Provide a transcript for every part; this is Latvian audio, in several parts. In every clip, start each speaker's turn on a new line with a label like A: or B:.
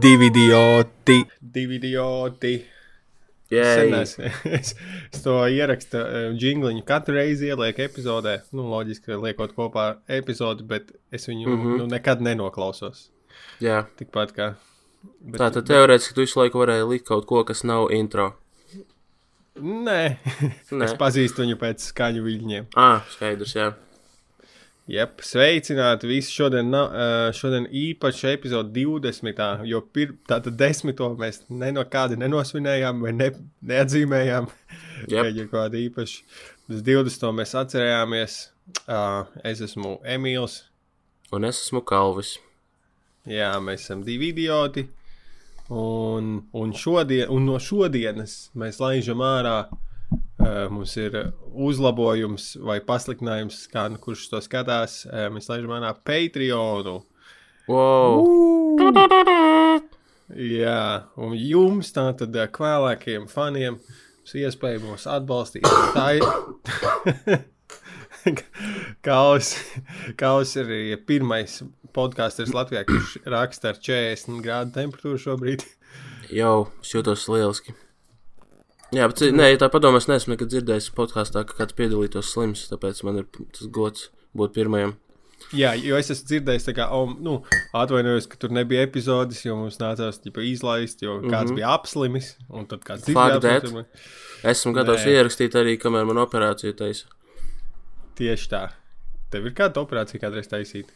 A: Divi idioti, divi idioti. Es, es, es to ierakstu jingliņu katru reizi ielieku epizodē. Nu, loģiski, ka liekot kopā epizodi, bet es viņu mm. -hmm. nu, nekad nenoklausos.
B: Jā.
A: Tikpat kā. Bet,
B: Tā tad teorētiski tu visu laiku varēji likt kaut ko, kas nav intro.
A: Nē,
B: Nē.
A: es pazīstu viņu pēc skaņu viļņiem.
B: Ah, skaidrs, jā.
A: Jep, sveicināti visi šodien, ā, šodien īpaši epizode 20. Jo pir, tātad desmito mēs no kāda nenosvinējām vai ne, neatzīmējām.
B: Jep.
A: Ka ir kāda īpaša. Tas 20. mēs atcerējāmies. Es esmu Emīls.
B: Un es esmu Kalvis.
A: Jā, mēs esam divi idioti. Un, un, šodien, un no šodienas mēs laižam ārā. Uh, mums ir uzlabojums vai pasliktinājums, kā nu kurš to skatās. Uh, mēs laižam ārā Patreonu.
B: Wow!
A: Jā, un jums tātad ā, kvēlākajiem faniem būs iespēja mūs atbalstīt. Tā ir. Kaus, Kaus ir pirmais podkāsters Latvijā, kurš raksta ar 40 grādu temperatūru šobrīd.
B: Jau, es jūtos lieliski. Jā, bet, nē, ja tā padomā, es neesmu nekad dzirdējis podkāstā, ka kāds piedalītos slims, tāpēc man ir tas gods būt pirmajam.
A: Jā, jo es esmu dzirdējis, kā, oh, nu, atvainojos, ka tur nebija epizodes, jo mums nācās ģipa, izlaist, jo kāds mm
B: Mhm.
A: -hmm. bija apslimis, un tad kāds cits.
B: Esmu gatavs
A: Nē.
B: ierakstīt arī, kamēr man operācija taisa.
A: Tieši tā. Tev ir kāda operācija kādreiz taisīta?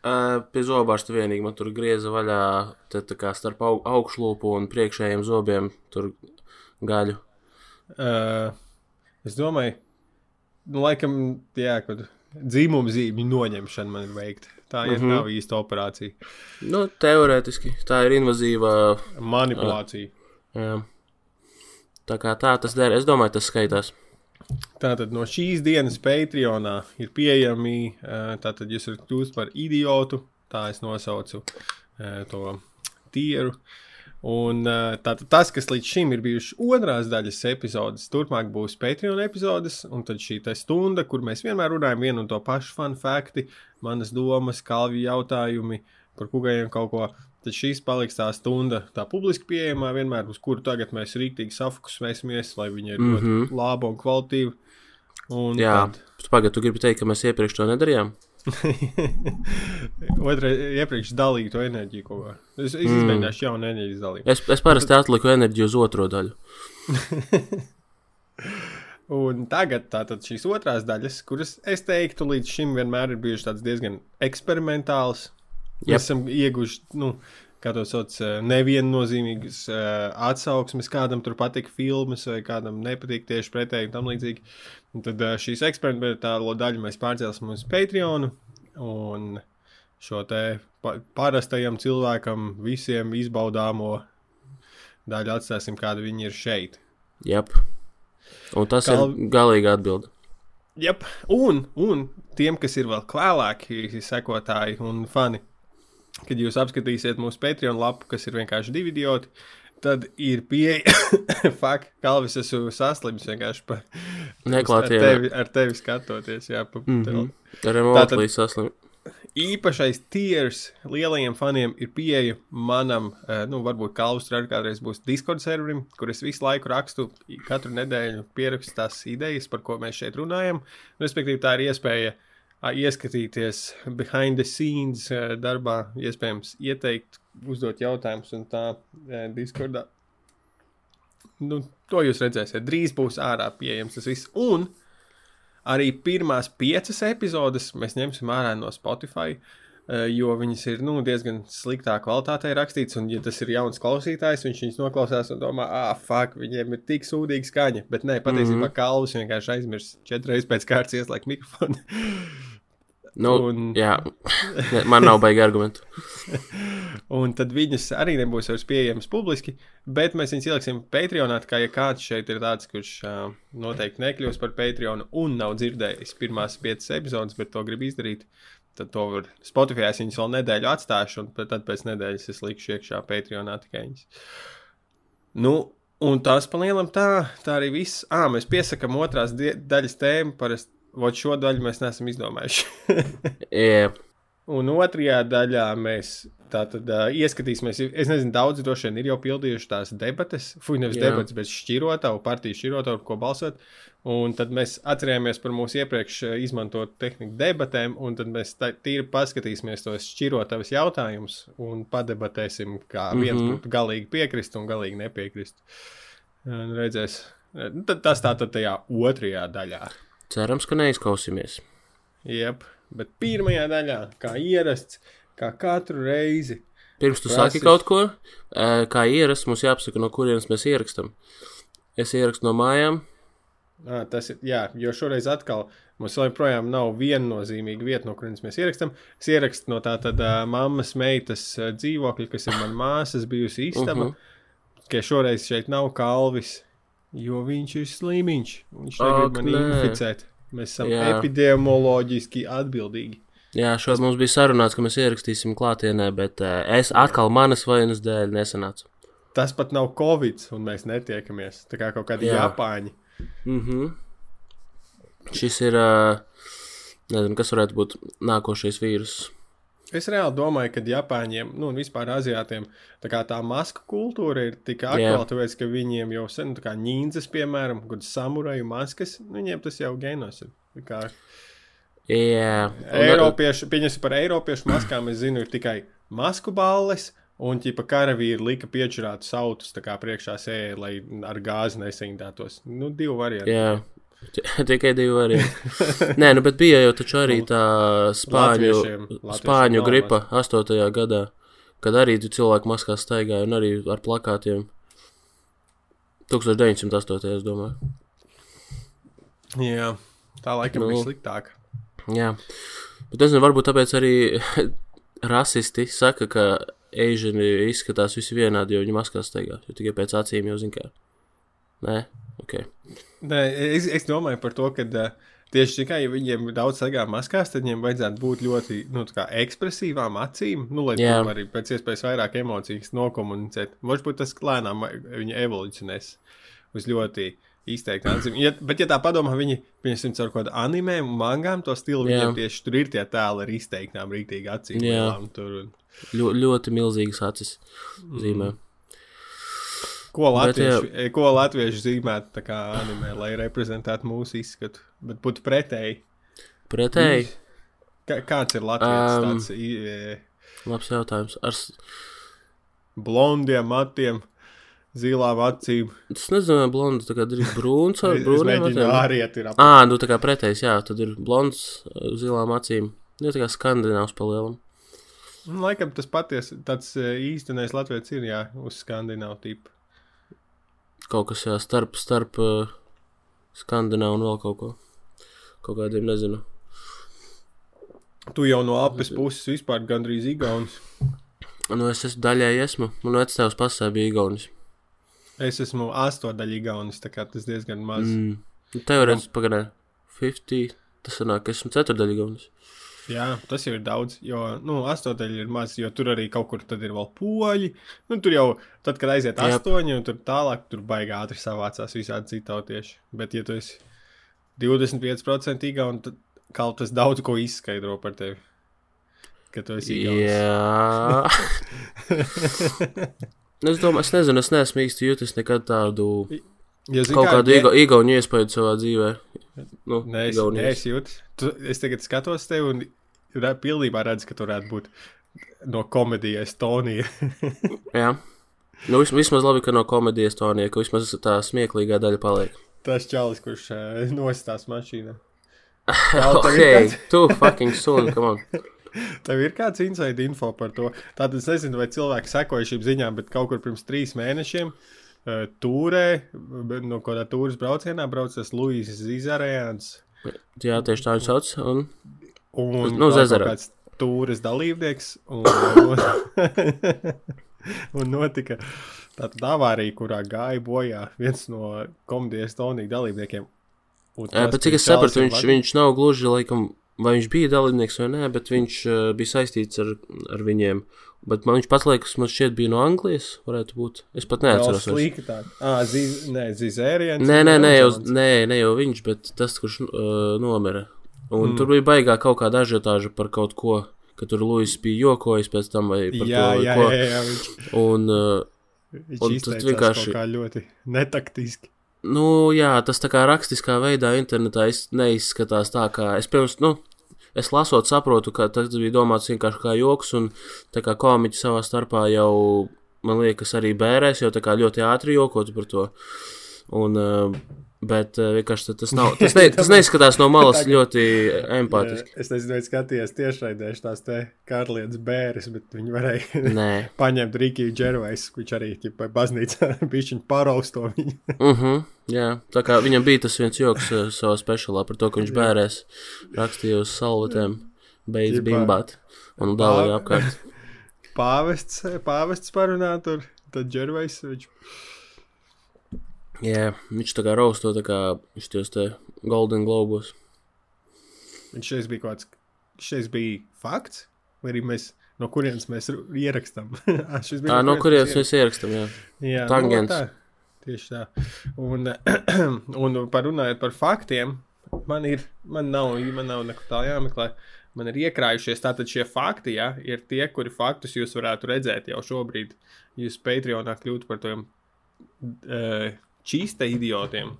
B: Uh, pie zobārsta vienīgi man tur grieza vaļā, te tā kā starp au, augšlūpu un priekšējiem zobiem tur gaļu.
A: Uh, es domāju, nu, laikam, jā, kad dzīvuma zīmju noņemšana man ir veikta. Tā ir mm. -hmm. nav īsta operācija.
B: Nu, teorētiski tā ir invazīva.
A: Manipulācija.
B: Jā. Tā kā tā tas der, es domāju, tas skaitās.
A: Tātad no šīs dienas Patreonā ir pieejami, uh, tātad jūs varat kļūt par idiotu, tā es nosaucu uh, to tieru. Un uh, tātad tas, kas līdz šim ir bijušas otrās daļas epizodes, turpmāk būs Patreon epizodes, un tad šī stunda, kur mēs vienmēr runājam vienu un to pašu fun fakti, manas domas, kalvju jautājumi par kugajiem kaut ko. Tad šīs paliks tā stunda, tā publiski pieejamā vienmēr, uz kuru tagad mēs rīktīgi safokusēsimies, lai viņa ir mm -hmm. Laba un kvalitīva. Un
B: Jā,
A: tad
B: pagaidi, tu gribi teikt, ka mēs iepriekš to nedarījām?
A: Otrā iepriekš dalīju to enerģiju kā. Es, es mm. izmēģināšu jaunu enerģijas dalību.
B: Es, es parasti atliku enerģiju uz otro daļu.
A: Un tagad tātad šīs otrās daļas, kuras es teiktu līdz šim vienmēr ir bijušas diezgan eksperimentālas. Yep. Mēs esam ieguvuši, nu, kā to sauc, eh, neviennozīmīgas uh, atsauksmes, kādam tur patika filmas, vai kādam nepatīk tieši pretēji un tam līdzīgi. Un tad uh, šīs eksperimentālo daļu mēs pārcelsim uz Patreon. Un šo te pa parastajam cilvēkam visiem izbaudāmo daļu atstāsim, kāda viņi ir šeit.
B: Jep. Un tas
A: Kal-
B: ir galīga atbilde.
A: Yep. Un, un tiem, kas ir vēl klālāki sekotāji un fani, kad jūs apskatīsiet mūsu Patreon lapu, kas ir vienkārši divi idioti, tad ir pieeja. Fakt, Kalvis, esmu saslims vienkārši pa, ar,
B: Neklātie.
A: tevi, ar tevi skatoties. Jā, pa, mm. -hmm.
B: Ar
A: Tātad-
B: emotlīs saslim.
A: Īpašais tiers lielajiem faniem ir pieeja manam, eh, nu, varbūt Kalvis tur arī kādreiz būs Discord serverim, kur es visu laiku rakstu, katru nedēļu pierakstu tās idejas, par ko mēs šeit runājam. Respektīvi, tā ir iespēja ā, ieskatīties behind the scenes darbā, iespējams, ieteikt, uzdot jautājumus un tā Discordā. Nu, to jūs redzēsiet. Drīz būs ārā pieejams tas viss. Un arī pirmās piecas epizodes mēs ņemsim ārā no Spotify, eh, jo viņas ir nu, diezgan sliktā kvalitātē rakstītas. Un, ja tas ir jauns klausītājs, viņš viņus noklausās un domā, ah, fuck, viņiem ir tik sūdīga skaņa. Bet nē, patiesībā mm. -hmm. Kalvis vienkārši aizmirst četras pēc kārtas ieslēgt mikrofonu.
B: Nu,
A: Un-
B: Jā, man nav baigi argumentu.
A: Un tad viņas arī nebūs vairs pieejamas publiski, bet mēs viņus ieliksim Patreonā. Kā ja kāds šeit ir tāds, kurš uh, noteikti nekļūs par Patreonu un nav dzirdējis pirmās piecas epizodes, bet to grib izdarīt, tad to var Spotify. Es viņus vēl nedēļu atstāšu, un tad pēc nedēļas es likšu iekšā Patreonā tikai viņas. Nu, un tas palielam tā, tā arī viss. Ah, mēs piesakām otrās daļas tēmu, parasti šo daļu mēs neesam izdomājuši.
B: Jā,
A: Un otrajā daļā mēs tātad uh, ieskatīsimies. Es nezinu, daudz droši vien ir jau pildījuši tās debates, fuck, nevis
B: Jā.
A: debates, bet šķirotavu, partiju šķirotavu, ko balsot. Un tad mēs atcerējāmies par mūsu iepriekš izmantotu tehniku debatēm, un tad mēs tīri paskatīsimies tos šķirotavas jautājumus un padebatēsim, kā viens
B: Mhm.
A: būtu galīgi piekrist un galīgi nepiekrist. Un redzēs. Nu, Tas tā tad tajā otrajā daļā.
B: Cerams, ka neizkausīsimies.
A: Jep, bet pirmajā daļā, kā ierasts, kā katru reizi.
B: Pirms tu
A: Prasi-
B: saki kaut ko, kā ierasts, mums jāpasaka, no kurienes mēs ierakstām. Es ierakstu no mājām.
A: À, tas ir, jā, jo šoreiz atkal mums joprojām nav viennozīmīga vieta, no kurienes mēs ierakstām. Es ierakstu no tā tad uh, mammas meitas uh, dzīvokļa, kas ir mana māsas bijusi istaba. Uh
B: Mhm.
A: -huh. Ka šoreiz šeit nav kalvis, jo viņš ir slimiņš. Viņš
B: Ak,
A: negrib mani
B: nē.
A: inficēt. Mēs esam
B: Jā.
A: epidemioloģiski atbildīgi.
B: Jā, šodien mums bija sarunāts, ka mēs ierakstīsim klātienē, bet ē, es atkal manas vainas dēļ nesanācu.
A: Tas pat nav covid, un mēs netiekamies. Tā kā kaut kādi
B: Jā.
A: japāņi.
B: Mhm. Šis ir, ē, nezinu, kas varētu būt nākošais vīrus.
A: Es reāli domāju, ka Japāņiem, nu, un vispār Aziātiem, tā kā tā masku kultūra ir tik aktuāla, tāpēc, ka viņiem jau sen, tā kā ņīnzas, piemēram, kad samuraju maskas, nu, viņiem tas jau genos ir. Kā
B: Jā, un,
A: Eiropiešu, pieņemsim par Eiropiešu maskām, es zinu, ir tikai masku balles. Un ķipa karavīri lika piečurāt sautus, tā kā priekšā sēja, lai ar gāzi nesaindētos. Nu, divi varianti.
B: jā. Tikai divi varianti. Nē, nu, bet bija jau taču arī tā spāņu,
A: Latviešiem- latviešiem
B: spāņu gripa 8. gadā, kad arī tu cilvēki maskās staigāja un arī ar plakātiem. 1908. es domāju.
A: Jā, tā laikam
B: Nu.
A: bija sliktāk.
B: Jā, bet es nezinu, varbūt tāpēc arī rasisti saka, ka eženi izskatās visi vienādi, jo viņi maskās staigā. Jo tikai pēc acīm jau zina, kā. Nē, ok.
A: Nē, es, es domāju par to, ka uh, tieši tikai, ja viņiem ir daudz sagā maskās, tad viņiem vajadzētu būt ļoti nu, ekspresīvām acīm, nu, lai tomēr arī pēc iespējas vairāk emocijas nokomunicēt. Varbūt tas lēnām viņa evolucionēs uz ļoti izteikti acīm. Ja, bet, ja tā padomā, viņi, piemēram, caur kādu anime un mangām to stilu,
B: Jā.
A: viņiem tieši tur ir tie tēli ar izteiktām rīktīgi acīm. Lielām Tur, un...
B: Ļo, ļoti milzīgas acis zīmē.
A: Ko
B: Bet,
A: latvieši, jā. ko latvieši zīmētu tā kā anime, lai reprezentētu mūsu izskatu, bet būtu pretēji.
B: Pretēji,
A: Kā, kāds ir Latvijas
B: Um,
A: tāds i-
B: labs jautājums. Ar,
A: blondiem matiem, zilām acīm?
B: es nezinu, vai blonds tā kā drīz brūns ar brūniem acīm.
A: arī ir ap...
B: Ā, nu tā kā pretējs, jā, tad ir blonds zilām acīm. Nu, tā kā skandināvs palielam.
A: Nu, Laikam tas patiesi tāds e, īstenais Latvijas ir, jā, uz skandināvu tipu.
B: Kaut kas jā, starp, starp uh, skandināvu un vēl kaut ko. Kaut kādiem nezinu.
A: Tu jau no apes puses vispār gandrīz igaunis.
B: Nu, es esmu daļēji esmu. Man vectēvs pasē bija Igaunis.
A: Es esmu astodaļa igaunis, tā kā tas diezgan maz. Mm.
B: Nu, Teorētiski pagaidē 50. Tas sanāk, ka esmu ceturdaļa Igaunis.
A: Jā, tas jau ir daudz, jo, nu, astodaļa ir maz, jo tur arī kaut kur tad ir vēl poļi. Nu, tur jau, tad, kad aiziet
B: Jep.
A: astoņi, un tur tālāk, tur baigā ātri savācās visādi citautieši. Bet, ja tu esi 25% igauni, tad kaut tas daudz ko izskaidro par tevi. Ka tu esi igaunis.
B: Jā. Nu, es domāju, es nezinu, es neesmu īsti jūtis nekad tādu
A: Jo, zini
B: kaut
A: kā,
B: kādu
A: ja-
B: iga, igauņu iespēju savā dzīvē. Nu,
A: Nē, es, nē, es jūtu. Tu, es tagad skatos tevi un pilnībā redzu, ka tu varētu būt no komēdijas Estonija.
B: Jā. Nu, vis, vismaz labi, ka no komēdijas tonija, ka vismaz tā smieklīgā daļa paliek.
A: Tas čalis, kurš uh, nostās mašīnā. Kāds-
B: tu fucking sun, come on.
A: Tev ir kāds inside info par to. Tātad es nezinu, vai cilvēki sekoja šīm ziņām, bet kaut kur pirms trīs mēnešiem uh, tūrē, be- no kādā tūras braucienā brauc tas Luisas Zizarēns.
B: Jā, tieši tā viņš sauc. Un,
A: Un
B: Nu, uz ezera.
A: kāds tūras dalībnieks. Un, un notika tāda avārija, kurā gāja bojā viens no komēdijas tonīga dalībniekiem.
B: Jā,
A: tas
B: bet cik es sapratu, viņš, viņš nav gluži laikam, vai viņš bija dalībnieks vai nē, bet viņš uh, bija saistīts ar, ar viņiem. Bet man viņš pats liekas, man šķiet, bija no Anglijas. Varētu būt. Es pat neatceros. vairs.
A: sliktāk. Ah, ziz, nē.
B: Nē, nē, jau, nē, ne jau viņš, bet tas, kurš uh, nomira. Un
A: Mm.
B: tur bija baigā kaut kāda ažiotāža par kaut ko, ka tur Lūsis bija jokojis pēc tam vai par
A: Jā,
B: to,
A: jā,
B: ko.
A: jā, jā, viņš,
B: Un, uh,
A: viņš
B: Un tas vienkārši-
A: kā ļoti netaktiski.
B: nu, jā, tas tā kā rakstiskā veidā internetā iz- neizskatās tā, kā es pirms, nu, es lasot saprotu, ka tas bija domāts vienkārši kā joks, un tā kā komiķi savā starpā jau, man liekas, arī bērēs, jau tā kā ļoti ātri jokotu par to. Un, uh, bet uh, vienkārši tas nav, tas, ne, tas neizskatās no malas ļoti empātiski.
A: Jā, Es nezinu, vai skatījos tiešraidē tās te kārlietas bēres, bet viņi varēja
B: Nē.
A: paņemt Rīgiju Džervais, kurš arī ķipa, baznīcā bišķiņ parausto viņu.
B: Uh -huh, jā, tā kā viņam bija tas viens joks uh, savā speciālā par to, ka viņš bērēs rakstīja uz salvetēm, beidz bimbāt un dāvāja apkārt.
A: Pāvests, pāvests parunā tur, tad Džervais, viņš
B: Jā, viņš tā kā rausto, tā kā viņš tos te Golden Globus.
A: Viņš šeit bija kaut kāds, šeit bija fakts, vai arī mēs, no kurienes mēs ierakstām. Ā, šis
B: Tā, no kurienes mēs ierakstām, jā.
A: Jā,
B: Tangents.
A: Nu, tā, tieši tā. Un, un par runājot par faktiem, man ir, man nav, man nav neko tā jāmeklē. Man ir iekrājušies tātad šie fakti, ja, ir tie, kuri faktus jūs varētu redzēt jau šobrīd. Jūs Patreonā kļūtu par tiem uh, čīsta idiotiem.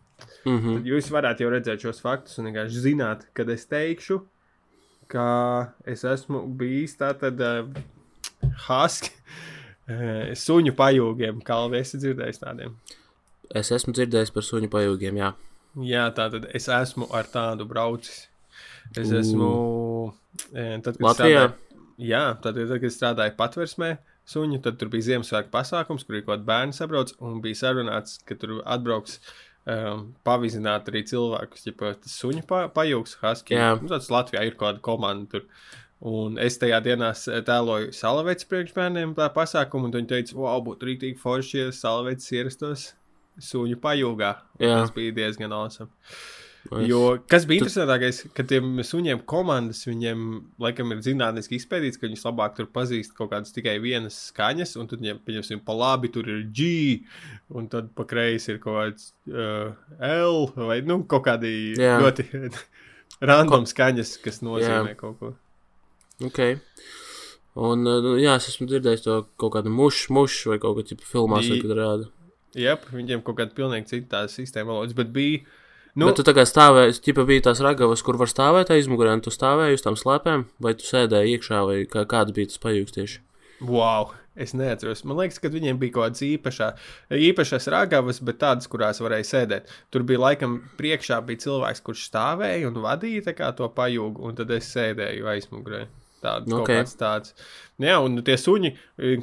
B: Mhm.
A: Tad jūs varētu jau redzēt šos faktus un vienkārši zināt, kad es teikšu, ka es esmu bijis tātad uh, Husky uh, suņu pajūgiem. Kalvi, esi dzirdējis tādiem?
B: Es esmu dzirdējis par suņu pajūgiem, jā.
A: Jā, tātad es esmu ar tādu braucis. Es esmu. eh, Tad, kad
B: Latvijā?
A: Strādāju, jā, tad, tad, kad strādāju patversmē, suņu, tad tur bija Ziemassvētku pasākums, kur ir kaut kāda bērna sabrauc, un bija sarunāts, ka tur atbrauks um, pavizināt arī cilvēkus, ja tas suņu pa, pajūgs, husky.
B: Jā.
A: Nu, tāds Latvijā ir kaut kāda komanda tur. Un es tajā dienā s- tēloju salavētas priekšbērniem tā pasākumu, un viņi teica, wow, būtu rīktīgi forši, ja salavētas ierastos suņu pajūgā. Tas bija diezgan awesome.
B: Es-
A: Jo, kas bija interesantākais, ka tiem suņiem komandas, viņiem laikam ir zinātniski izpētīts, ka viņus labāk tur pazīst kaut kādas tikai vienas skaņas, un tad viņiem, pieņemsim, pa labi tur ir G, un tad pa kreisi ir kaut kāds uh, L, vai, nu, kaut kādi
B: Jā.
A: ļoti random skaņas, kas nozīmē
B: Jā.
A: kaut ko.
B: Ok. Un, uh, nu, jā, es esmu dzirdējis to kaut kādu mušu, mušu vai kaut kādu tipu filmās, vai kad rāda.
A: Jā, viņiem kaut kāda pilnīgi cita sistēma valodas, bet bija,
B: Nu,
A: nu,
B: bet tu tā kā stāvēji, tipa bija tās ragavas, kur var stāvēt aizmugurē, un tu stāvēji uz tām slēpēm, vai tu sēdēji iekšā, vai kā, kāds bija tas pajūgs tieši.
A: Wow, es neatceros. Man liekas, ka viņiem bija kaut kādas īpašā, īpašas ragavas, bet tādas, kurās varēja sēdēt. Tur bija laikam priekšā bija cilvēks, kurš stāvēja un vadīja to pajūgu, un tad es sēdēju aizmugurē. Tāds
B: Ok.
A: okay. tāds. Jā, un tie suņi,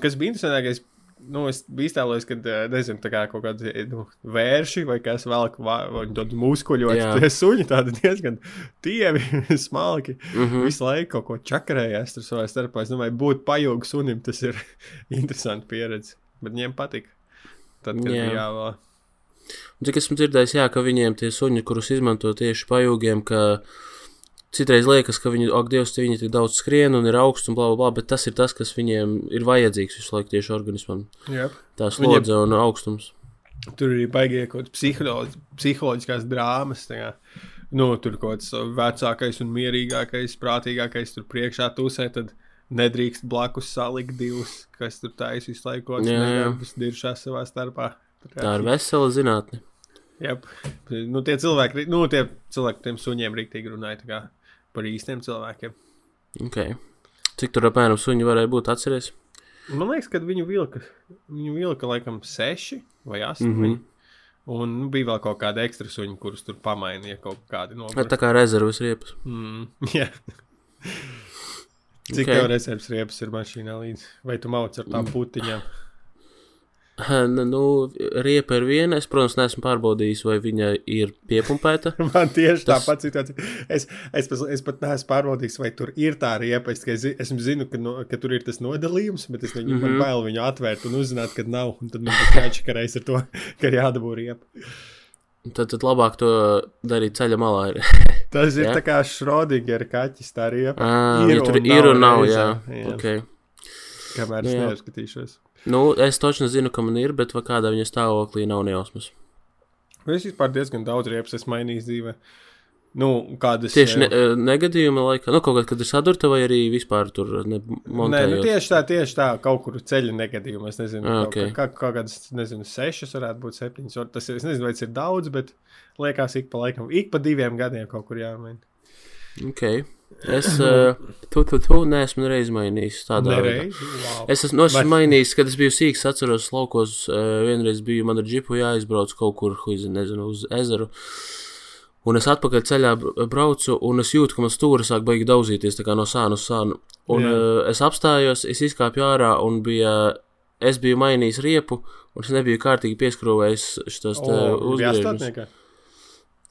A: kas bija interesantākais. Nu, es biju iztēlojies, ka, eh, nezinu, tā kā kaut kādi nu, vērši vai kas vēl, vai tādi muskuļoti.
B: Jā.
A: Tie suņi tādi diezgan tievi, smalki.
B: Mm -hmm.
A: Visu laiku kaut ko čakarējās tur savā starpā. Es domāju, būt pajūgu sunim, tas ir interesanti pieredze. Bet viņiem patika. Tad, kad
B: Jā.
A: bija jāvēl.
B: Cik esmu dzirdējis, jā, ka viņiem tie suņi, kurus izmanto tieši pajūgiem, ka citreiz liekas, ka viņi, ak, Dievs, viņi tik daudz skrien un ir augsts un bla, bla, bla, bet tas ir tas, kas viņiem ir vajadzīgs visu laiku tieši organismam.
A: Jā.
B: Tā slodze un augstums.
A: Tur arī baigie kaut kādas psiholoģi, psiholoģiskās drāmas. tā kā. Nu, tur kaut kāds vecākais un mierīgākais, prātīgākais tur priekšā tusē. Tad nedrīkst blakus salikt divus, kas tur taisa visu laiku kaut kādas diršās savā starpā.
B: Tā ir vesela zinātne.
A: Jā, nu, tie cilvēki, nu, tie cilvēki tiem suņiem rīktīgi runāja par īstiem cilvēkiem.
B: Okay. Cik tur apmēram suņi varēja būt atceries?
A: Man liekas, ka viņu vilka, viņu vilka laikam seši vai astoņi. Mm. -hmm. Un nu, bija vēl kaut kāda ekstra suņa, kurus tur pamainīja kaut kādi no
B: Vai tā kā rezerves riepas?
A: Mm, jā. Cik
B: Ok.
A: okay. tev rezerves riepas ir mašīnā līdzi? Vai tu mauc ar tām putiņām?
B: Nu, nu, riepa ir viena. Es, protams, neesmu pārbaudījis, vai viņa ir piepumpēta.
A: Man tieši
B: Tas-
A: tāpat situācija. Es, es, pas- es pat neesmu pārbaudījis, vai tur ir tā riepa. Es zi, es zinu, ka, no, ka tur ir tas nodalījums, bet es viņu, mm. -hmm. bail viņu atvērt un uzzināt, ka nav. Un tad man jāčakarēs ar to, ka ir jādabū riepa.
B: Tad, tad labāk to darīt ceļa malā. Ir.
A: Tas ir
B: Jā.
A: tā kā Schrodinger kaķis, tā riepa.
B: À,
A: Ir
B: ja tur ir un
A: nav
B: jā.
A: reizē, jā.
B: Okay.
A: Kamēr
B: Nu
A: es
B: jā.
A: neapskatīšos.
B: Nu, es točni zinu, ka man ir, bet kādā viņa stāvoklī nav nejausmas.
A: Es vispār diezgan daudz riepas esmu mainījis dzīvē. Nu, kādas
B: Tieši ne,
A: eh,
B: eh, negadījuma laikā, nu, kaut kad, kad ir sadurta vai arī vispār tur
A: Nē, nu,
B: nemontējot.
A: tieši tā, tieši tā, kaut kur ceļa negadījumā. Es nezinu,
B: Ah,
A: kaut,
B: ok.
A: kā, kaut kādas, nezinu, sešas varētu būt septiņas. Tas ir, es nezinu, vai tas ir daudz, bet liekas, ik pa laikam, ik pa diviem gadiem kaut kur jāmaina.
B: Ok. Es uh, tu, tu, tu neesmu nereiz mainījis tādā veidā.
A: Nereiz. Wow.
B: Es esmu, nu,
A: Vai-
B: mainījis, kad es biju sīgs, atceros, laukos uh, vienreiz biju man ar džipu jāizbrauc kaut kur, huiz, nezinu, uz ezeru. Un es atpakaļ ceļā br- braucu, un es jūtu, ka man stūra sāk baigi daudzīties no sāna uz sānu. Un
A: Jā.
B: uh, es apstājos, es izkāpu ārā, un bija, es biju mainījis riepu, un es nebiju kārtīgi pieskrūvējis šitos te
A: O, bija
B: uzgriežus.
A: astotniekā?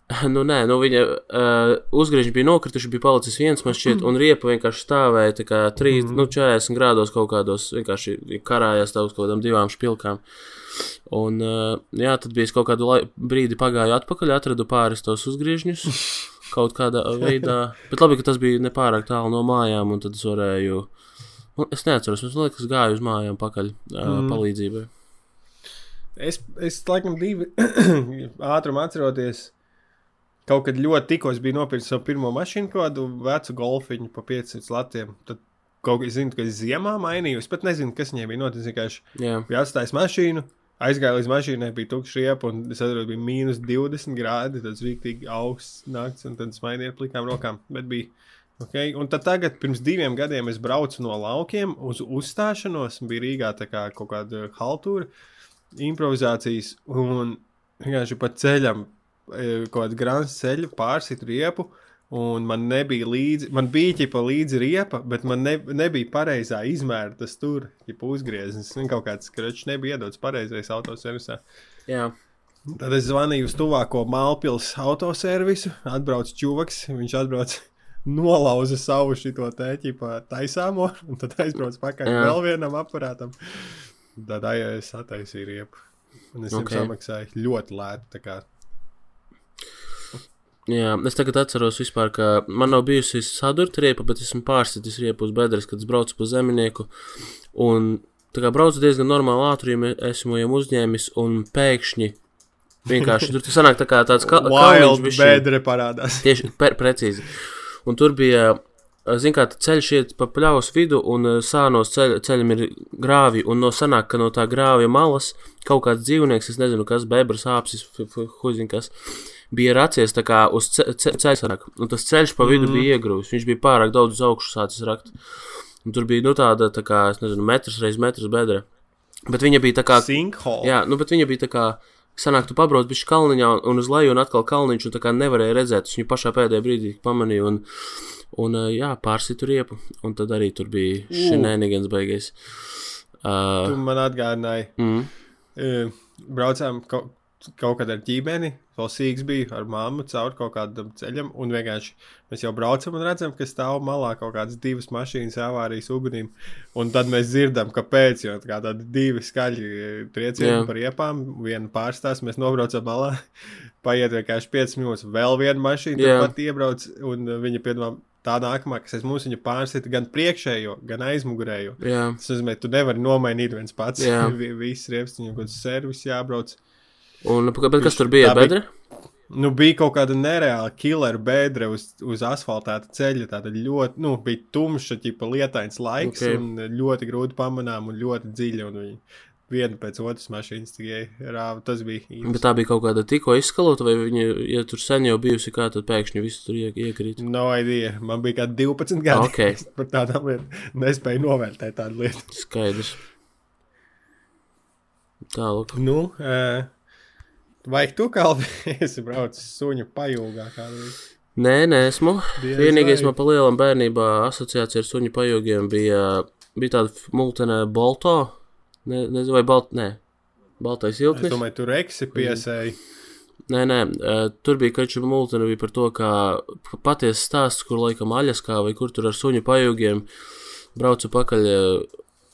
B: Nu, nē, nu viņa uh, uzgriežņi bija nokrituši, bija palicis viens, man šķiet, un riepa vienkārši stāvēja tā kā 3, mm. nu, 40 grādos kaut kādos, vienkārši karājās tā uz kaut kādām divām špilkām. Un, uh, jā, tad bija kaut kādu lai, brīdi pagāju atpakaļ, atradu pāris tos uzgriežņus kaut kādā veidā, bet labi, ka tas bija nepārāk tālu no mājām, un tad es varēju, nu, es neatceros, es liekas, gāju uz mājām pakaļ uh, mm. palīdzībai.
A: Es, es laikam divi ātrumu atceroties. Kaut kad ļoti tikko es biju nopircis savu pirmo mašīnu, kādu vecu golfiņu pa 500 latiem. Tad kaut kā es zinu, ka es ziemā mainīju. Es pat nezinu, kas viņai bija noticis. Vienkārši
B: Jā,
A: bija atstājis mašīnu, aizgāju līdz mašīnai, bija tukšs riepa, un es atradu, bija mīnus 20 grādi. Tas bija tik augsts nakts, un tad es mainīju ar plikām rokām. Bet bija Okay, un tad tagad, pirms diviem gadiem, es braucu no laukiem uz uzstāšanos. Bija Rīgā kā kaut kāda haltūra, improvizācijas, un vienkārši pa ceļam, kaut kāda grāmatas ceļa, pārsitu riepu. Un man nebija līdzi, man bija ķipa līdzi riepa, bet man ne, nebija pareizā izmēra tas tur, ja uzgrieznis. Un kaut kāds krečs nebija iedots pareizais autoservisā.
B: jā.
A: Tad es zvanīju uz tuvāko Mālpils autoservisu, atbrauc čūvaks, viņš atbrauc, nolauza savu šito tēķi pa taisāmo, un tad aizbrauc pakaļ
B: Jā.
A: vēl vienam aparātam. Tad ai, es attaisīju riepu. Un es viņam
B: Ok.
A: samaksāju ļoti lētu. Kā.
B: Jā, es tagad atceros, vispār, ka man nav bijusi sadurta riepa, bet esmu pārsitis riepu uz bedres, kad es braucu pa zeminieku. Un tā kā braucu diezgan normāli ātrumā, esmu jau uzņēmis un pēkšņi vienkārši tur sanāk tā kā tāds ka kalniņš
A: bedre parādās.
B: Tieši per, precīzi. Un tur bija, zin kā, ceļš iet pa pļaus vidu, un eh, sānos ceļ, ceļam ir grāvi, un no sanāk, ka no tā grāvja malas kaut kāds dzīvnieks, es nezinu, kas, bebras, āpsis, huzin kas, bija racies tā kā uz ce, ce, ceļa sanāk. Un tas ceļš pa vidu mm. bija iegrūvis, viņš bija pārāk daudz uz augšu sācis rakt. Un tur bija, nu, tāda, tā kā, es nezinu, metrs reiz metrs bedra. Bet viņa bija tā kā
A: Sinkhole.
B: Jā, nu, bet viņa bija tā kā. Sanāk, tu pabrauc bišķi kalniņā un uz leju un atkal kalniņš, un tā kā nevarēja redzēt. Es viņu pašā pēdējā brīdī pamanīju, un, un jā, pārsitu riepu. Un tad arī tur bija šinēnigans beigais. Uh,
A: Tu man atgādināji.
B: mm,
A: E, braucām kaut, kaut kad ar ģimeni, vēl sīgs bija ar māmu cauri kaut kādam ceļam, un vienkārši mēs jau braucam un redzam, ka stāv malā kaut kādas divas mašīnas avārijas ugunīm, un tad mēs dzirdam, kāpēc, jo tā kā tādi divi skaļi triecieni
B: Jā.
A: par iepām, viena pārstās, mēs nobraucam malā, paiet vienkārši 5 minūtes, vēl viena mašīna
B: Jā.
A: pat iebrauc, un viņa piedomā, tā nākamā, kas aiz mums viņa pārsita gan priekšējo, gan aizmugurējo.
B: jā,
A: Tas nozīmē, tu nevari nomainīt viens pats. Vi- Viss riepas, viņam kaut kāds servis jābrauc.
B: Un bet kas tur bija?
A: Tā
B: Bedre?
A: Nu, bija kaut kāda nereāla killer bedre uz, uz asfaltēta ceļa. Tāda ļoti, nu, bija tumša, tipa lietains laiks,
B: Ok.
A: okay. un ļoti grūti pamanām un ļoti dziļi. Un viņi viena pēc otras mašīnas tikai rāva. Tas bija
B: Bet tā bija kaut kāda tikko izskalota, vai viņa, ja tur sen jau bijusi, kā tad pēkšņi viss tur ie, iekrīt?
A: No idea. Man bija kā 12 gadi.
B: Ok.
A: Es par tādām lietām nespēju novērtēt tādu lietu.
B: Skaidrs. Tālāk.
A: Nu, uh, vai tu kā esi braucis suņu pajūgā kādreiz?
B: Nē, nē, esmu.
A: Diez
B: Vienīgais
A: vai.
B: man pa lielam bērnībā asociācija ar suņu pajūgiem bija, bija tāda multene Balto. Ne, nezinu, vai Balt, nē. Baltais
A: Es
B: ilknis.
A: domāju, tur eksi piesēji.
B: Nē, nē, tur bija kaču multene bija par to, kā patiesa stāsts, kur laikam Aļaskā vai kur tur ar suņu pajūgiem braucu pakaļ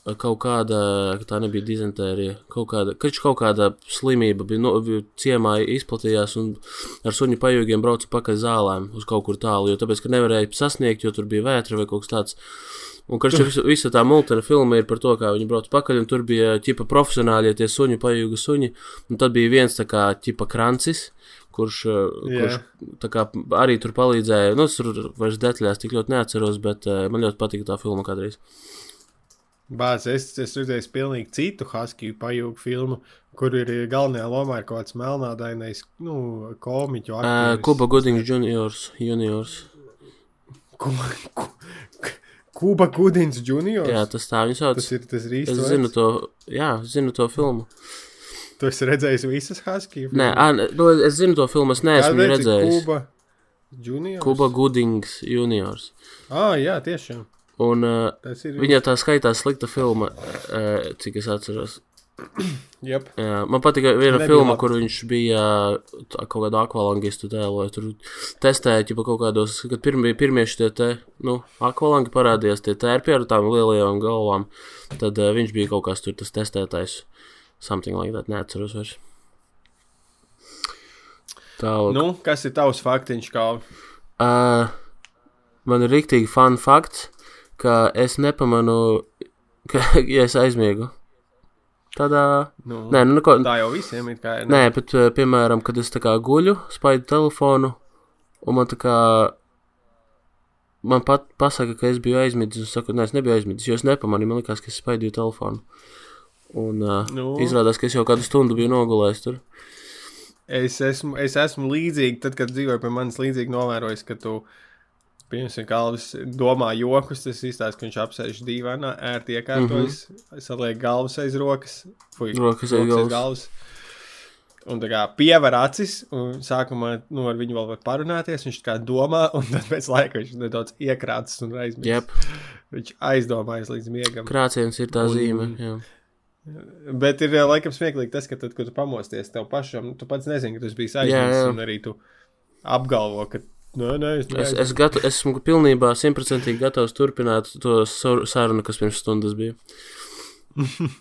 B: kaut kāda, tā nebija dizentērija, kaut kāda, kaču kaut kāda slimība bija, no, bija ciemā izplatījās un ar suņu pajūgiem braucu pakaļ zālēm uz kaut kur tālu, jo tāpēc, ka nevarēja sasniegt, jo tur bija vētra vai kaut kas tāds. Un karš visa, visa tā multena filma ir par to, kā viņi brauc pakaļ, un tur bija ķipa profesionāļi, tie suņu pajūga suņi, un tad bija viens tā kā ķipa krancis, kurš, uh,
A: Jā.
B: kurš kā arī tur palīdzēja. Nu, es tur vairs detaļās tik ļoti neatceros, bet uh, man ļoti patika tā filma kādreiz.
A: Bāz, es, es redzēju pilnīgi citu Haskiju pajūgu filmu, kur ir galvenajā lomā ir kaut kāds melnādainais, nu, komiķu
B: Uh,
A: aktieris.
B: Kuba Goodings juniors, juniors.
A: Kuba, ku, Kuba Kudins juniors.
B: Jā, tas tā viņu sauc.
A: tas ir tas ir
B: Es
A: īstais.
B: zinu to, jā, zinu to filmu.
A: Tu esi redzējis visas Haskiju
B: Nē, ā, nē, nu, es zinu to filmu, es neesmu redzējis.
A: Kuba juniors.
B: Kuba Goodings juniors.
A: Ah, jā, tiešām.
B: Un uh, viņa tā skaitās slikta filma, uh, cik es atceros.
A: Jep.
B: Jā, man patika viena
A: Nebija
B: filma,
A: labi.
B: kur viņš bija tā, kaut kādu akvalangistu tēloja. Tur testēja ķipa, kaut kādos, kad pirmie, pirmie šie te, nu, akvalangi parādījās, tie tērpi ar tām lielajām galvām. Tad uh, viņš bija kaut kas tur tas testētājs. Something like that, neatceros vairs. Tālāk.
A: Nu, kas ir tavs faktiņš, kā?
B: Uh, man ir rīktīgi fun fakts, ka es nepamanu, ka ja es aizmiegu. Tādā.
A: Nu,
B: Nē, nu, neko,
A: tā jau visiem ir kā ir.
B: Nē, bet, eh, piemēram, kad es kā guļu, spaidu telefonu, un man tā kā. Man pat pasaka, ka es biju aizmidzis, un es saku, nē, es nebiju aizmidzis, jo es nepamanīju, man likās, ka es spaidīju telefonu. Un uh,
A: Nu.
B: izrādās, ka es jau kādu stundu biju nogulējis tur.
A: Es esmu, es esmu līdzīgi, tad, kad dzīvoju pie manis, līdzīgi novērojis, ka tu, piemēram, Kalvis domā jokus, tas izstāsta, ka viņš apsēž dīvainā, ērti iekārtojas, mm -hmm. saliek galvas aiz rokas, fuj,
B: Rokas aiz galvas.
A: galvas. Un tā kā piever acis, un sākumā nu, ar viņu vēl var parunāties, viņš kā domā, un tad pēc laika viņš nedaudz iekrācis un aizmirst.
B: Jep,
A: Viņš aizdomājas līdz miegam.
B: krāciens ir tā
A: Un-
B: zīme. Jā.
A: Bet ir eh, laikam smieklīgi tas, ka tad, kad tu pamosties tev pašam, tu pats nezini, ka tas bija aizmirsts, un arī tu apgalvo, ka, nē, nē, es,
B: Es, es gatu, esmu pilnībā simtprocentīgi gatavs turpināt to sar- sarunu, kas pirms stundas bija.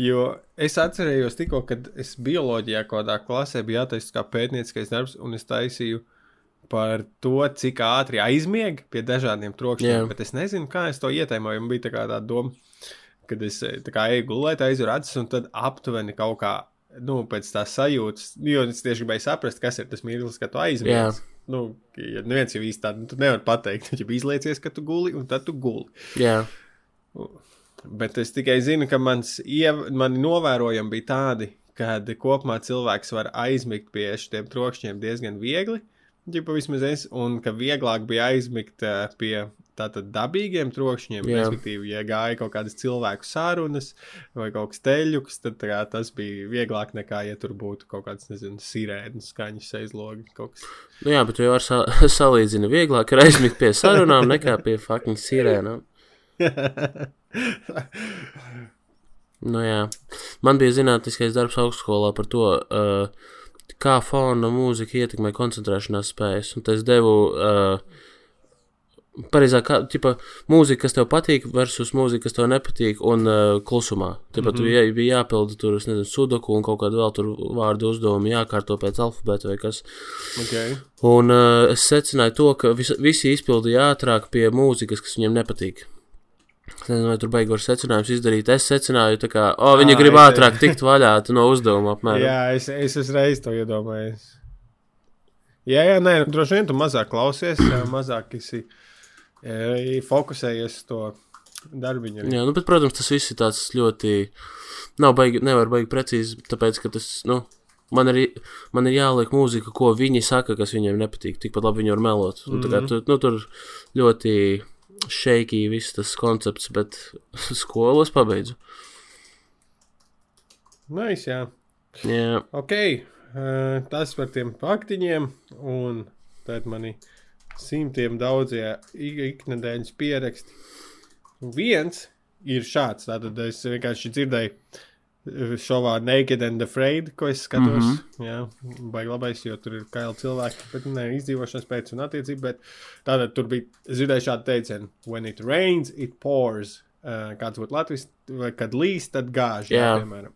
A: Jo es atcerējos tikko, kad es bioloģijā kādā klasē biju jātaisa kā pētnieciskais darbs, un es taisīju par to, cik ātri aizmieg pie dažādiem trokšņiem.
B: Jā.
A: Bet es nezinu, kā es to ieteimoju. Man bija tā kā tā doma, kad es eh, kā eju gulēt, aizveru acis, un tad aptuveni kaut kā, nu, pēc tās sajūtas, jo es tieši gribēju saprast, kas ir tas mirklis, kad tu aizmieg. Nu, ja neviens jau īsti tādu, nu, tu nevari pateikt, ja izliecies, ka tu guli, un tad tu guli.
B: Jā,
A: Bet es tikai zinu, ka mans iev, mani novērojumi bija tādi, kad kopumā cilvēks var aizmigt pie šiem trokšņiem diezgan viegli. Ģipa vismaz es, un ka vieglāk bija aizmigt eh, pie tātad dabīgiem trokšņiem,
B: Jā.
A: respektīvi, ja gāja kaut kādas cilvēku sarunas vai kaut kas teļuks, tad tā, kā tas bija vieglāk nekā, ja tur būtu kaut kāds, nezinu, sirēnas skaņas aizlogi, kaut kas.
B: nu jā bet tu jau ar sa salīdzini vieglāk ir aizmigt pie sarunām nekā pie fucking sirēnām. Nu jā, man bija zinātniskais darbs augstskolā par to, uh, kā fona mūzika ietekmē koncentrēšanās spējas. Un es devu, uh, pareizāk, kā, tipa, mūzika, kas tev patīk, versus mūzika, kas tev nepatīk, un uh, klusumā. Tāpat mm -hmm. bija, bija jāpilda tur, es nezinu, sudoku un kaut kādu vēl tur vārdu uzdevumu jākārto pēc alfabēta vai kas.
A: Okay.
B: Un uh, es secināju to, ka vis, visi izpildīja ātrāk pie mūzikas, kas viņiem nepatīk. Es nezinu, vai tur beigās secinājums izdarīt. Es secināju, tā kā, o, viņi
A: Ā,
B: grib
A: es-
B: ātrāk tikt vaļā no uzdevuma apmēram.
A: Jā, es, es uzreiz to iedomājos. Jā, jā, nē, nu, droši vien tu mazāk klausies, mazāk esi e, fokusējies uz to darbiņu. arī.
B: Jā, nu, bet, protams, tas viss ir tāds ļoti. Nav baigi, nevar baigi precīzi, tāpēc, ka tas, nu, man ir, man ir jāliek mūzika, ko viņi saka, kas viņiem nepatīk. Tikpat labi viņi var melot. Un, tā kā,
A: Mhm.
B: tu, nu, tur ļoti šeikī viss tas koncepts, bet skolas pabeidzu.
A: Nice, jā.
B: Jā,
A: Ok, uh, tas par tiem faktiņiem, un tad mani simtiem daudzie ik- iknedēļas pieraksti. Viens ir šāds, tātad es vienkārši dzirdēju šovā Naked and Afraid, ko es skatos. Mm -hmm. Jā, baigi labais, jo tur ir kaili cilvēki, bet ne izdzīvošanas pēc un attiecība, bet tātad tur bija, es dzirdēju šādu teicienu, when it rains, it pours. Uh, kāds būtu Latvijas, vai kad līs, tad gāž, jā,
B: Jā.
A: piemēram.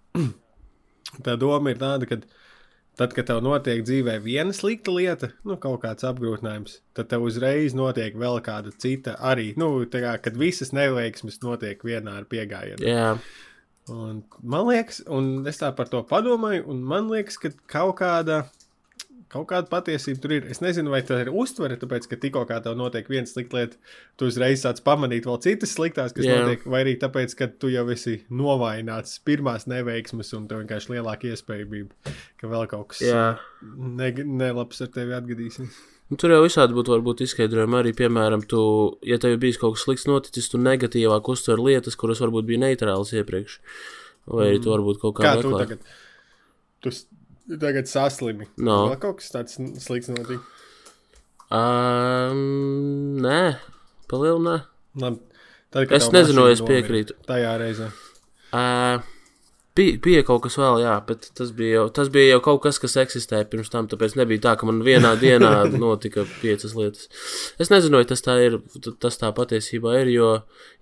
A: Tā doma ir tāda, ka tad, kad tev notiek dzīvē viena slikta lieta, nu, kaut kāds apgrūtinājums, tad tev uzreiz notiek vēl kāda cita arī. Nu, tā kā, kad visas neveiksmes notiek vienā ar piegājienu.
B: jā,
A: Un man liekas, un es tā par to padomāju, un man liekas, ka kaut kāda kaut kāda patiesība tur ir. Es nezinu, vai tā ir uztvere, tāpēc, ka tikko kā tev notiek viena slikta lieta, tu uzreiz sāc pamanīt vēl citas sliktās, kas
B: Jā.
A: notiek, vai arī tāpēc, ka tu jau esi novājināts pirmās neveiksmes un tev vienkārši lielāka iespējamība, ka vēl kaut kas
B: Jā.
A: ne, nelabs ar tevi atgadīsies.
B: Nu, tur jau visādi būtu varbūt izskaidrojumi arī, piemēram, tu, ja tev ir bijis kaut kas slikts noticis, tu negatīvāk uztver lietas, kuras varbūt bija neitrālas iepriekš. Vai arī tu varbūt kaut kā meklē.
A: tagad? Tu tagad saslimi.
B: No.
A: Vēl kaut kas tāds slikts notika.
B: Um, nē, palielu nē.
A: Labi. Tad,
B: Es nezinu,
A: mašīna
B: es piekrītu.
A: Tajā reizē.
B: Uh, bija, bija kaut kas vēl, jā, bet tas bija, jau, tas bija jau kaut kas, kas eksistēja pirms tam, tāpēc nebija tā, ka man vienā dienā notika piecas lietas. Es nezinu, vai tas tā ir, tas tā patiesībā ir, jo,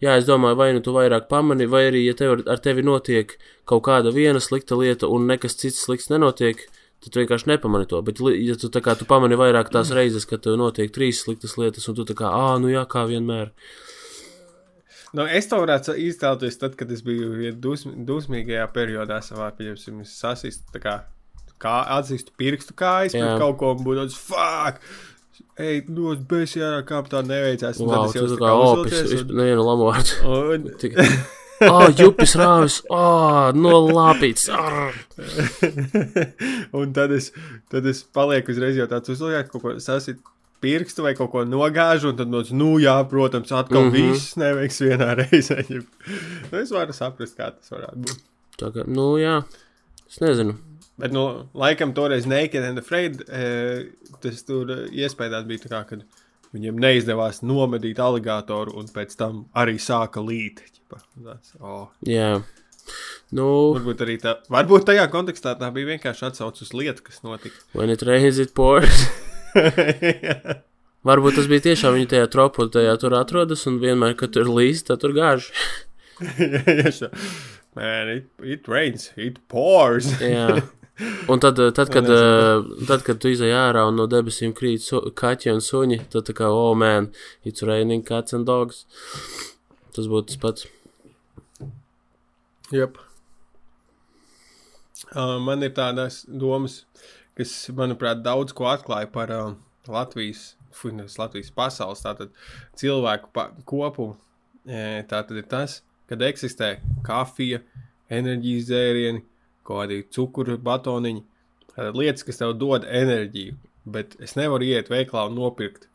B: jā, es domāju, vai nu tu vairāk pamani, vai arī, ja tev, ar tevi notiek kaut kāda viena slikta lieta un nekas cits slikts nenotiek, tad tu vienkārši nepamani to. Bet, ja tu kā tu pamani vairāk tās reizes, kad tev notiek trīs sliktas lietas, un tu tā kā, ā, nu jā, kā vienmēr.
A: Nu, es to varētu iztēloties tad, kad es biju dusm, dusmīgajā periodā savā pieņemsim, sasist, tā kā, kā atzīstu pirkstu kājas, bet kaut ko un būtu tāds, fuck! Ej, nos, bēs jārā, kā tā neveicās. Un
B: Wow,
A: tad es jau
B: tā kā opis, vispār nevienu lamordu.
A: un,
B: Tik... Oh, jupis rāvis, oh, nolāpīts.
A: Un tad es, tad es palieku uzreiz jau tāds uzliekts, kaut ko sasit pirkstu vai kaut ko nogāžu, un tad no nu jā, protams, atkal mm. -hmm. viss neveiks vienā reizē. Nu, es varu saprast, kā tas varētu būt.
B: Tā kā, nu jā, es nezinu.
A: Bet, nu, laikam, toreiz Naked and Afraid e, tas tur e, iespējams bija tā, kā, kad viņiem neizdevās nomedīt aligatoru, un pēc tam arī sāka līt. ķipa. Oh.
B: Jā. Nu,
A: Varbūt arī tā, varbūt tajā kontekstā tā bija vienkārši atsauce uz lietu, kas notika.
B: when it rains, it pours. Varbūt tas bija tiešām viņa tajā tropu, tajā tur atrodas, un vienmēr, kad tur līst, tad tur gāž.
A: Man, it, it rains, it pours.
B: Jā. Un tad, eh, tad, kad, eh, tad, kad tu izai ārā un no debesīm krīt su kaķi un suņi, tad tā kā, oh, man, it's raining cats and dogs. Tas būtu tas pats.
A: Yep. Uh, man ir tādas domas, kas, manuprāt, daudz ko atklāja par uh, Latvijas, nevis Latvijas pasaules tātad, cilvēku pa kopumu. E, tā tad ir tas, kad eksistē kafija, enerģijas dzērieni, kaut kādi cukuru batoniņi, tātad lietas, kas tev dod enerģiju. Bet es nevaru iet veiklā un nopirkt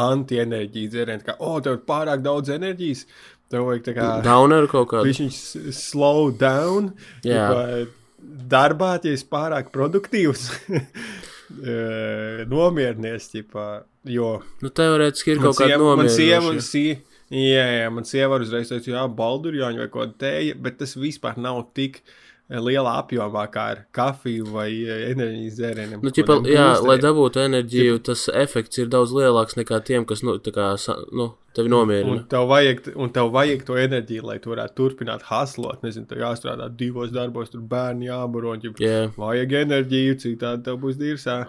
A: anti-enerģijas dzērienu. Kā, oh, tev ir pārāk daudz enerģijas. Tev vajag tā kā.
B: Downer kaut kādu.
A: Viņš slow down.
B: Jā.
A: Ģipa, Darbā, ja esi pārāk produktīvs, eh, nomierinies. Ģipa, jo
B: Nu, teorētiski ir kaut kāda
A: sie, jā, jā, man sieva uzreiz teikt, jā, baldurjāņi vai ko tēja, bet tas vispār nav tik eh, lielā apjomā kā ar kafiju vai eh, enerģijas dzērieniem.
B: Nu, ķipa, jā, lai
A: boosteriem.
B: dabūtu enerģiju, tas efekts ir daudz lielāks nekā tiem, kas, nu, kā, nu, tevi
A: Un
B: nomierina.
A: tev, vajag, un tev vajag to enerģiju, lai tu varētu turpināt haslot. Nezinu, tev jāstrādā divos darbos, tur bērni jābaro. ģip,
B: Jā,
A: Vajag enerģiju, citādi tev būs dīrsā.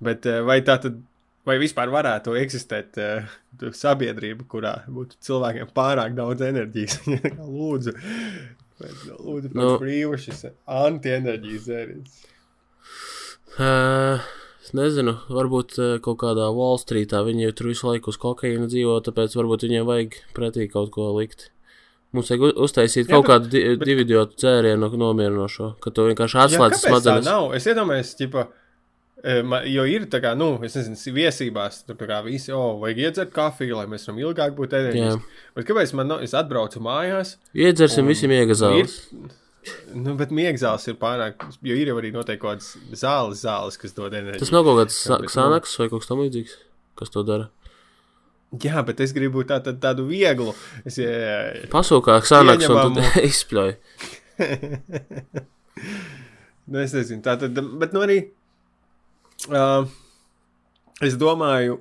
A: Bet vai tā tad, vai vispār varētu eksistēt uh, sabiedrība, kurā būtu cilvēkiem pārāk daudz enerģijas? lūdzu, lūdzu,
B: Nu.
A: no. brīvu šis anti-enerģijas dzēriens.
B: uh, es nezinu, varbūt uh, kaut kādā Wall Streetā viņi tur visu laiku uz kokaīnu dzīvo, tāpēc varbūt viņiem vajag pretī kaut ko likt. Mums vajag uztaisīt
A: Jā,
B: kaut
A: bet-
B: kādu di
A: bet-
B: dividionu dzērienu nomierinošo, ka tu vienkārši atslēdz
A: kāpēc tā
B: smadzenes.
A: nav? Es iedomājos, ķipa, eh, ma- jo ir tā kā, nu, es nezinu, viesībās, tur tā kā visi, o, vajag iedzert kafiju, lai mēs varam ilgāk būt enerģiski. Bet kāpēc man nav, es atbraucu mājās,
B: Iedzersim
A: Un
B: visi miega zāles.
A: nu, bet miegzāles ir pārāk, jo ir jau arī noteikti kaut kādas zāles, zāles, kas dod enerģiju.
B: Tas nav kaut kāds
A: nu-
B: sanaks vai kaut kas tam līdzīgs, kas to dara.
A: Jā, bet es gribu tā, tā, tādu vieglu. Es, jā,
B: Pasūkāk sanaks un tad izspļauj.
A: nu, es nezinu, tā tad, bet nu arī. Uh, es domāju,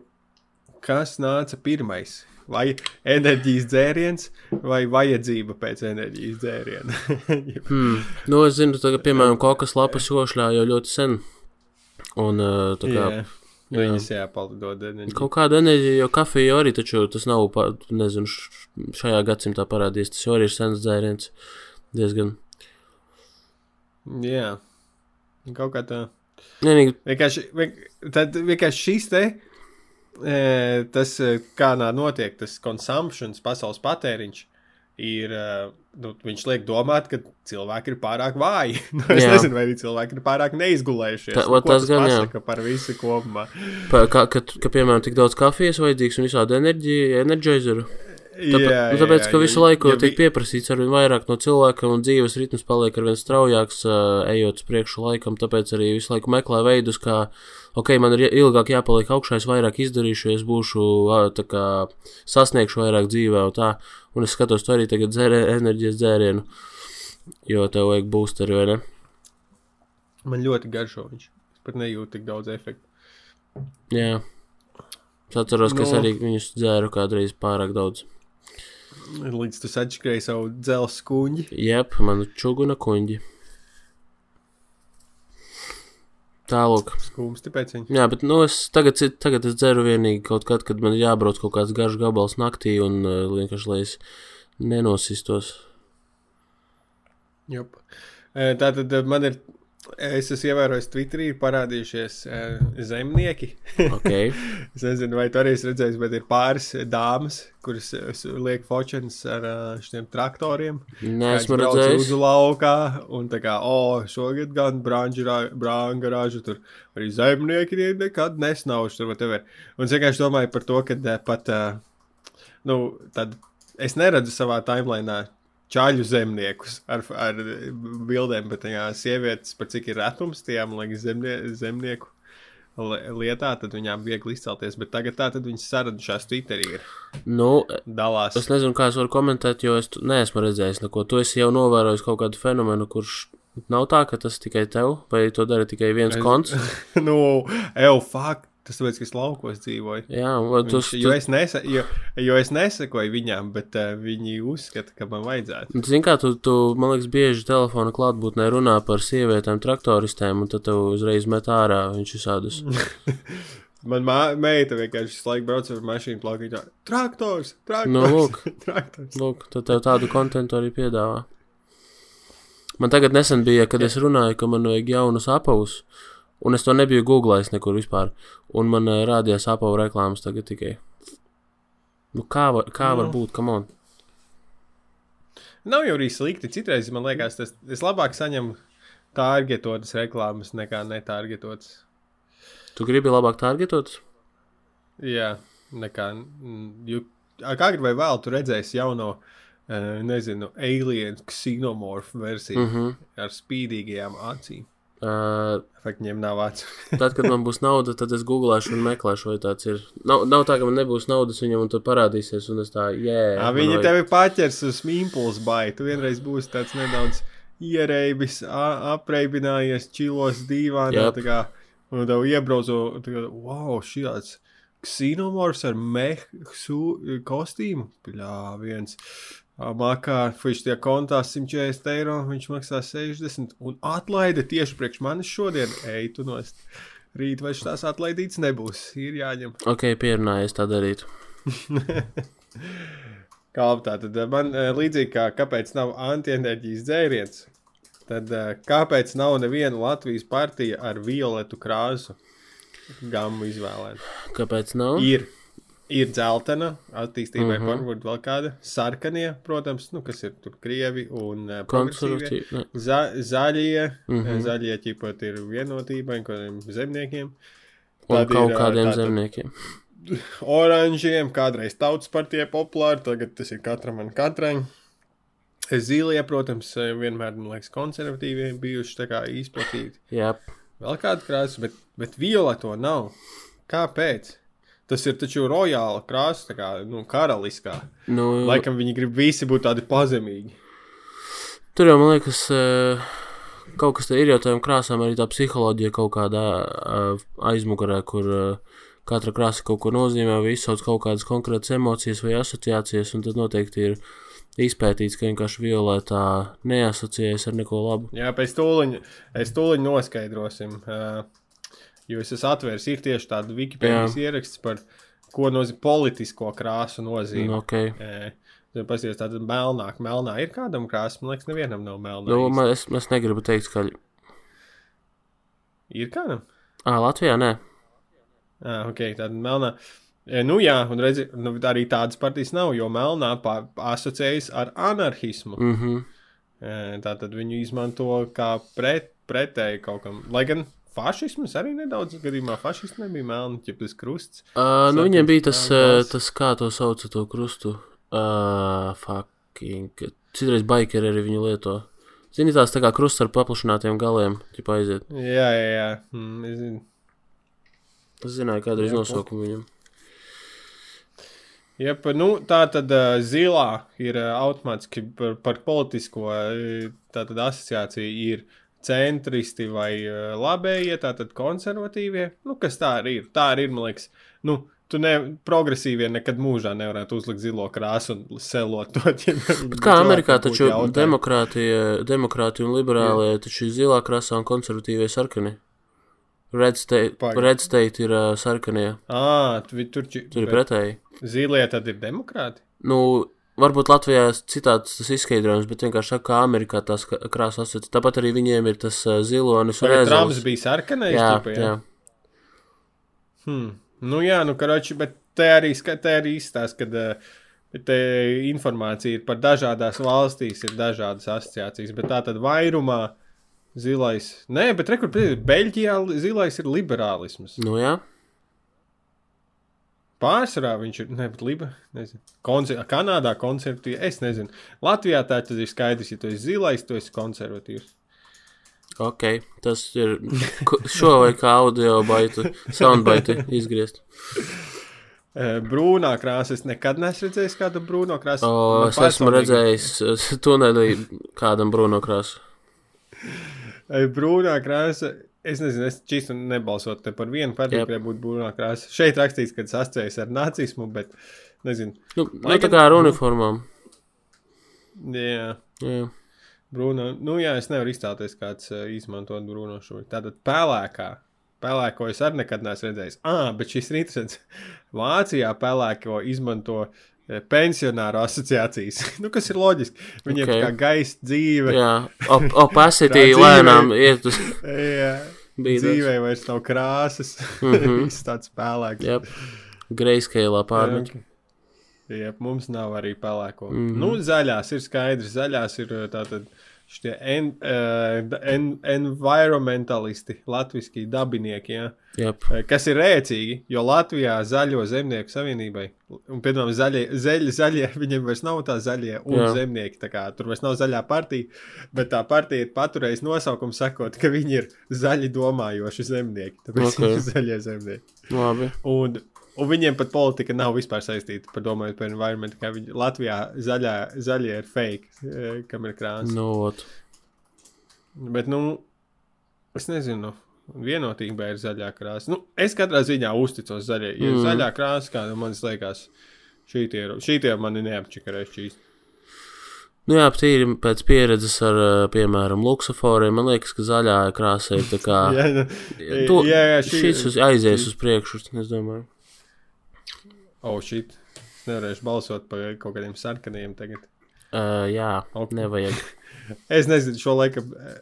A: kas nāca pirmais. Vai enerģijas dzēriens, vai vajadzība pēc enerģijas dzēriena.
B: Hmm. Nu, es zinu, ka, piemēram, kokas lapas jošļā jau ļoti sen. Un tā kā
A: Jā,
B: jā.
A: viņas jāpaldod enerģiju.
B: kaut kāda enerģija, jo kafija arī, taču tas nav, pa, nezinu, šajā gadsimtā parādījies. Tas jau arī ir sens dzēriens. Diezgan.
A: Jā, kaut kā tā.
B: Vienīgi,
A: Vienkārši, vien, tad vienkārši šis te, e, tas, e, kā nā notiek, tas consumptions, pasaules patēriņš, ir, e, nu, viņš liek domāt, ka cilvēki ir pārāk vāji. Nu, es
B: Jā.
A: nezinu, vai arī cilvēki ir pārāk neizgulējušies.
B: Tā-
A: Nu,
B: tas gan,
A: pasaka par visu kopumā.
B: pa, ka, ka, ka, piemēram, tik daudz kafijas vajadzīgs un visādi enerģija, enerģizeru. Tāpēc,
A: Jā,
B: nu, tāpēc
A: jā,
B: ka visu laiku
A: jo
B: tiek pieprasīts arvien vairāk no cilvēka, un dzīves ritms paliek arvien straujāks, uh, ejot uz priekšu laikam. Tāpēc arī visu laiku meklē veidus, kā, ok, man ir ilgāk jāpaliek augšā, es vairāk izdarīšu, es būšu, kā, sasniegšu vairāk dzīvē, un tā. Un es skatos, tu arī tagad dzēri enerģijas dzērienu, jo tev vajag boosteri, vai ne?
A: Man ļoti garšo viņš. Es pat nejūtu tik daudz efektu.
B: Jā. Es atceros, ka es
A: Nu.
B: arī viņus dzēru kādreiz pārāk daudz.
A: Līdz tu sačakrēji savu dzelzceļa kuģi.
B: Jep, man čuguna kuņģi. Tālāk.
A: Skumsti pēc viņa.
B: Jā, bet nu, es tagad, tagad es dzeru vienīgi kaut kad, kad man jābrauc kaut kāds garš gabals naktī un uh, vienkārši, lai es nenosistos.
A: Jop. E, Tātad e, man ir, es esmu ievērojis Twitterī, ir parādījušies e, zemnieki.
B: Ok.
A: es nezinu, vai tu arī esi redzējis, bet ir pāris dāmas, kuras e, s- liek fočens ar e, šiem traktoriem.
B: Nē,
A: brauc
B: redzējis.
A: Uz laukā, un tā kā, o, oh, šogad gan brāņa ražu tur arī zemnieki nekad nesnauž tur, whatever. Un es vienkārši domāju par to, ka eh, pat, eh, nu, tad es neredzu savā timelinā čāļu zemniekus ar, ar bildēm, bet jā, sievietes, par cik ir retums man liekas, zemnie, zemnieku li- lietā, tad viņām viegli izcelties, bet tagad tā tad viņas saradušās Twitterī ir
B: Nu,
A: dalās.
B: es nezinu, kā es varu komentēt, jo es neesmu redzējis neko. Tu esi jau novērojis kaut kādu fenomenu, kurš nav tā, ka tas tikai tev, vai to dara tikai viens
A: Es-
B: konts.
A: nu, evo, fuck, tas tāpēc, ka es laukos dzīvoju.
B: Jā, tu,
A: Viņš, jo, es nesa, jo, jo es nesakoju viņām, bet uh, viņi uzskata, ka man vajadzētu.
B: Zini, kā tu, tu, man liekas, bieži telefona klātbūtnē runā par sievietēm, traktoristēm, un tad tev uzreiz met ārā viņš visādus.
A: Man mā, meita vienkārši visu laiku brauc ar mašīnu plakā. tā, Traktors, traktors.
B: Nu, lūk.
A: traktors.
B: Lūk, tad tev tādu kontentu arī piedāvā. Man tagad nesen bija, kad es runāju, ka man vajag jaunus apavus, un es to nebiju googlējis nekur vispār, un man uh, rādījās apavu reklāmas tagad tikai. Nu, kā var, kā var
A: Nu.
B: būt, kam on?
A: Nav jau arī slikti. Citreiz man liekas, tas es labāk saņemu targetotas reklāmas nekā netargetotas.
B: Tu gribi labāk targetot?
A: Jā, nekā. mm, a, kā gribēji vēl, tu redzēsi jauno, uh, nezinu, alien xenomorph versiju mm. -hmm. ar spīdīgajām acīm.
B: Uh,
A: nav acu.
B: tad, kad man būs nauda, tad es googlēšu un meklēšu, vai tāds ir. Nav, nav tā, ka man nebūs naudas viņam, un tad parādīsies, un es tā, jē.
A: Jā, viņi tevi paķers uz impulsu baidu. Tu vienreiz būsi tāds nedaudz ierēbis, a- apreibinājies, čilos dīvānā. Tā kā, Un tev iebrauco, tā kā, wow, šāds ksinomors ar mehu kostīmu. Pļā, viens. Ā, Makā, viņš tie kontā 140 eiro, viņš maksā 60 un atlaide tieši priekš manis šodien. Ej, tu nost. Rīt vairs tās atlaidīts nebūs. Ir jāņem.
B: Ok, pierunājies tā darīt.
A: Kā tā tad man līdzīgi kā kāpēc nav antienerģijas dzēriens, tad kāpēc nav neviena Latvijas partija ar violetu krāsu gamu izvēlēta?
B: Kāpēc nav?
A: Ir, ir dzeltena, attīstībai uh
B: Mhm.
A: -huh. varbūt vēl kāda, sarkanie, protams, nu, kas ir tur krievi un uh, progresīvie. Za, zaļie, uh
B: Mhm.
A: -huh. zaļie ķipot ir vienotībai, kādiem zemniekiem.
B: Un
A: Tad
B: kaut
A: ir, ā,
B: kādiem
A: tātad-
B: zemniekiem.
A: oranžiem, kādreiz tautas partija populāra, tagad tas ir katram un katrai. Zīlie, protams, vienmēr, man liekas, konservatīvie bijuši tā kā izplatīti.
B: Jā,
A: Vēl kāda krāsa, bet, bet violeto nav. Kāpēc? Tas ir taču rojāla krāsa, tā kā nu, karaliskā.
B: nu,
A: Laikam viņi grib visi būt tādi pazemīgi.
B: tur jau man liekas, eh, kaut kas te ir jau tajām krāsām, arī tā psiholoģija kaut kādā eh, aizmugurē, kur eh, katra krāsa kaut ko nozīmē, vai izsauc kaut kādas konkrētas emocijas vai asociācijas, un tad noteikti ir izpētīts, ka vienkārši violetā neasociējas ar neko labu.
A: Jā, pēc tūliņa, es tūliņ noskaidrosim. Uh, jo es esmu atvērs, ir tieši tāda Wikipēdijas ieraksts par ko nozīmē politisko krāsu nozīme.
B: Nu, okay.
A: Pasties tāda melnāk, melnā ir kādam krāsa, man liekas, nevienam nav melnā.
B: nu, man, es, es negribu teikt skaļi.
A: Ir kādam?
B: Ā, Latvijā nē.
A: Ah, ok, tāda melnā. E, Nu, jā, un redzi, nu, arī tādas partijas nav, jo melnā pā- asociējas ar anarchismu.
B: Mhm.
A: E, Tā tad viņu izmanto kā pret, pretēji kaut kam. Lai gan fašisms arī nedaudz gadījumā fašists nebija melns, tas krusts.
B: Uh, nu, viņiem bija tas,
A: tā
B: uh, tas, kā to sauca, to krustu. Uh, fucking. Citreiz baikeri arī viņu lieto. Zini, tās tā kā krusts ar paplašinātiem galiem, tipā aiziet.
A: Jā, jā, jā. Mm, es zinu.
B: Es zināju, kāda ir nosaukuma viņam.
A: Jep, nu, tā tad uh, zilā ir uh, automātiski par, par politisko uh, tātad asociāciju ir centristi vai uh, labējie, tātad konservatīvie. Nu, kas tā arī ir? Tā arī ir, man liekas, nu, tu ne, progresīvie nekad mūžā nevarētu uzlikt zilo krāsu un selot to.
B: Bet kā Amerikā taču demokrātija, demokrātija un liberālie taču ir zilā krāsā un konservatīvie sarkani. Red state,
A: Pagaid.
B: red state ir uh, sarkanie,
A: tu, tur, či-
B: tur ir pretēji.
A: Zilie tad ir demokrāti.
B: Nu, varbūt Latvijā citāds tas izskaidrojums, bet vienkārši saka, kā Amerikā tās ka- krāsas asociētas. Tāpat arī viņiem ir tas zilonis un
A: Trumps
B: ēzelis.
A: bija sarkanais?
B: Jā,
A: ķipa,
B: jā.
A: Hmm. Nu jā, nu karoči, bet te arī, te arī izstāsta, ka uh, te informācija ir par dažādās valstīs, ir dažādas asociācijas, bet tā tad vairumā zilais. Nē, bet rekur, Beļģijā zilais ir liberālisms.
B: Nu, jā.
A: Pārsvarā viņš ir, liba. Konser Kanādā konservatīvi, es nezinu. Latvijā tā tas ir skaidrs, ja tu esi zilais, tu esi konservatīvs.
B: Ok, tas ir šo vai kā audio baitu, soundbaitu izgriezt.
A: Eh, Brūnā krāsa, es nekad neesmu redzējis kādu brūno krāsu.
B: O, es esmu redzējis tunelī kādam brūno krāsu.
A: Ei, Brūnā krāsa. Es nezinu, es čīstu nebalsotu te par vienu kurai būtu brūnā krāsa. Šeit rakstīts, ka tas asociējas ar nacismu, bet nezinu.
B: Nu, nu tā kā ar uniformām.
A: Jā,
B: Jā.
A: brūnā. Nu, jā, es nevaru iztēloties, kāds uh, izmantot brūno šo. Tātad pelēkā. Pelēko es arī nekad neesmu redzējis. Ah, bet šis ir interesants. Vācijā pelēko izmanto eh, pensionāru asociācijas. nu, kas ir loģiski. Viņiem
B: Ok.
A: okay. kā gaisa dzīve.
B: Jā, op opacity
A: Tā
B: lēnām iet uz
A: Jā.
B: Bīdās.
A: Dzīvē vairs nav krāsas. Mm. -hmm. Viss tāds spēlēks.
B: Jep. Greyscale pārmet.
A: Jā, mums nav arī pelēko. Mm. -hmm. Nu, zaļās ir skaidrs. Zaļās ir uh, tātad šie en, uh, en, environmentalisti, latviski dabinieki, jā,
B: Jep.
A: eh, kas ir rēcīgi, jo Latvijā zaļo zemnieku savienībai, un, piemēram, zaļie, zaļie, zaļie, viņiem vairs nav tā zaļie un
B: Jā.
A: zemnieki, tā kā tur vairs nav zaļā partija, bet tā partija ir paturējusi nosaukumu sakot, ka viņi ir zaļi domājoši zemnieki, tāpēc
B: Ok.
A: okay. viņi ir zaļie zemnieki.
B: Labi.
A: Un, un viņiem pat politika nav vispār saistīta par domājot par environment, kā viņi Latvijā zaļā, zaļie ir fake, eh, kam ir krāsa.
B: Nu, ot.
A: Bet, nu, es nezinu, vienotība ir zaļā krāsa. Nu, es katrā ziņā uzticos zaļai. Ja
B: Mm.
A: zaļā krāsa, kā man liekas, šī tie, šī tie mani neapčakarēs šīs.
B: Nu jā, tīri pēc pieredzes ar, uh, piemēram, luksuforiem, man liekas, ka zaļā krāsa ir tā kā.
A: Jā,
B: To,
A: jā, jā, šī-
B: šis uz, aizies uz priekšu, es domāju.
A: Oh, šī. Es nevarēšu balsot par kaut kādiem sarkaniem tagad.
B: Uh, jā,
A: Ok.
B: nevajag.
A: Es nezinu, šo laiku uh,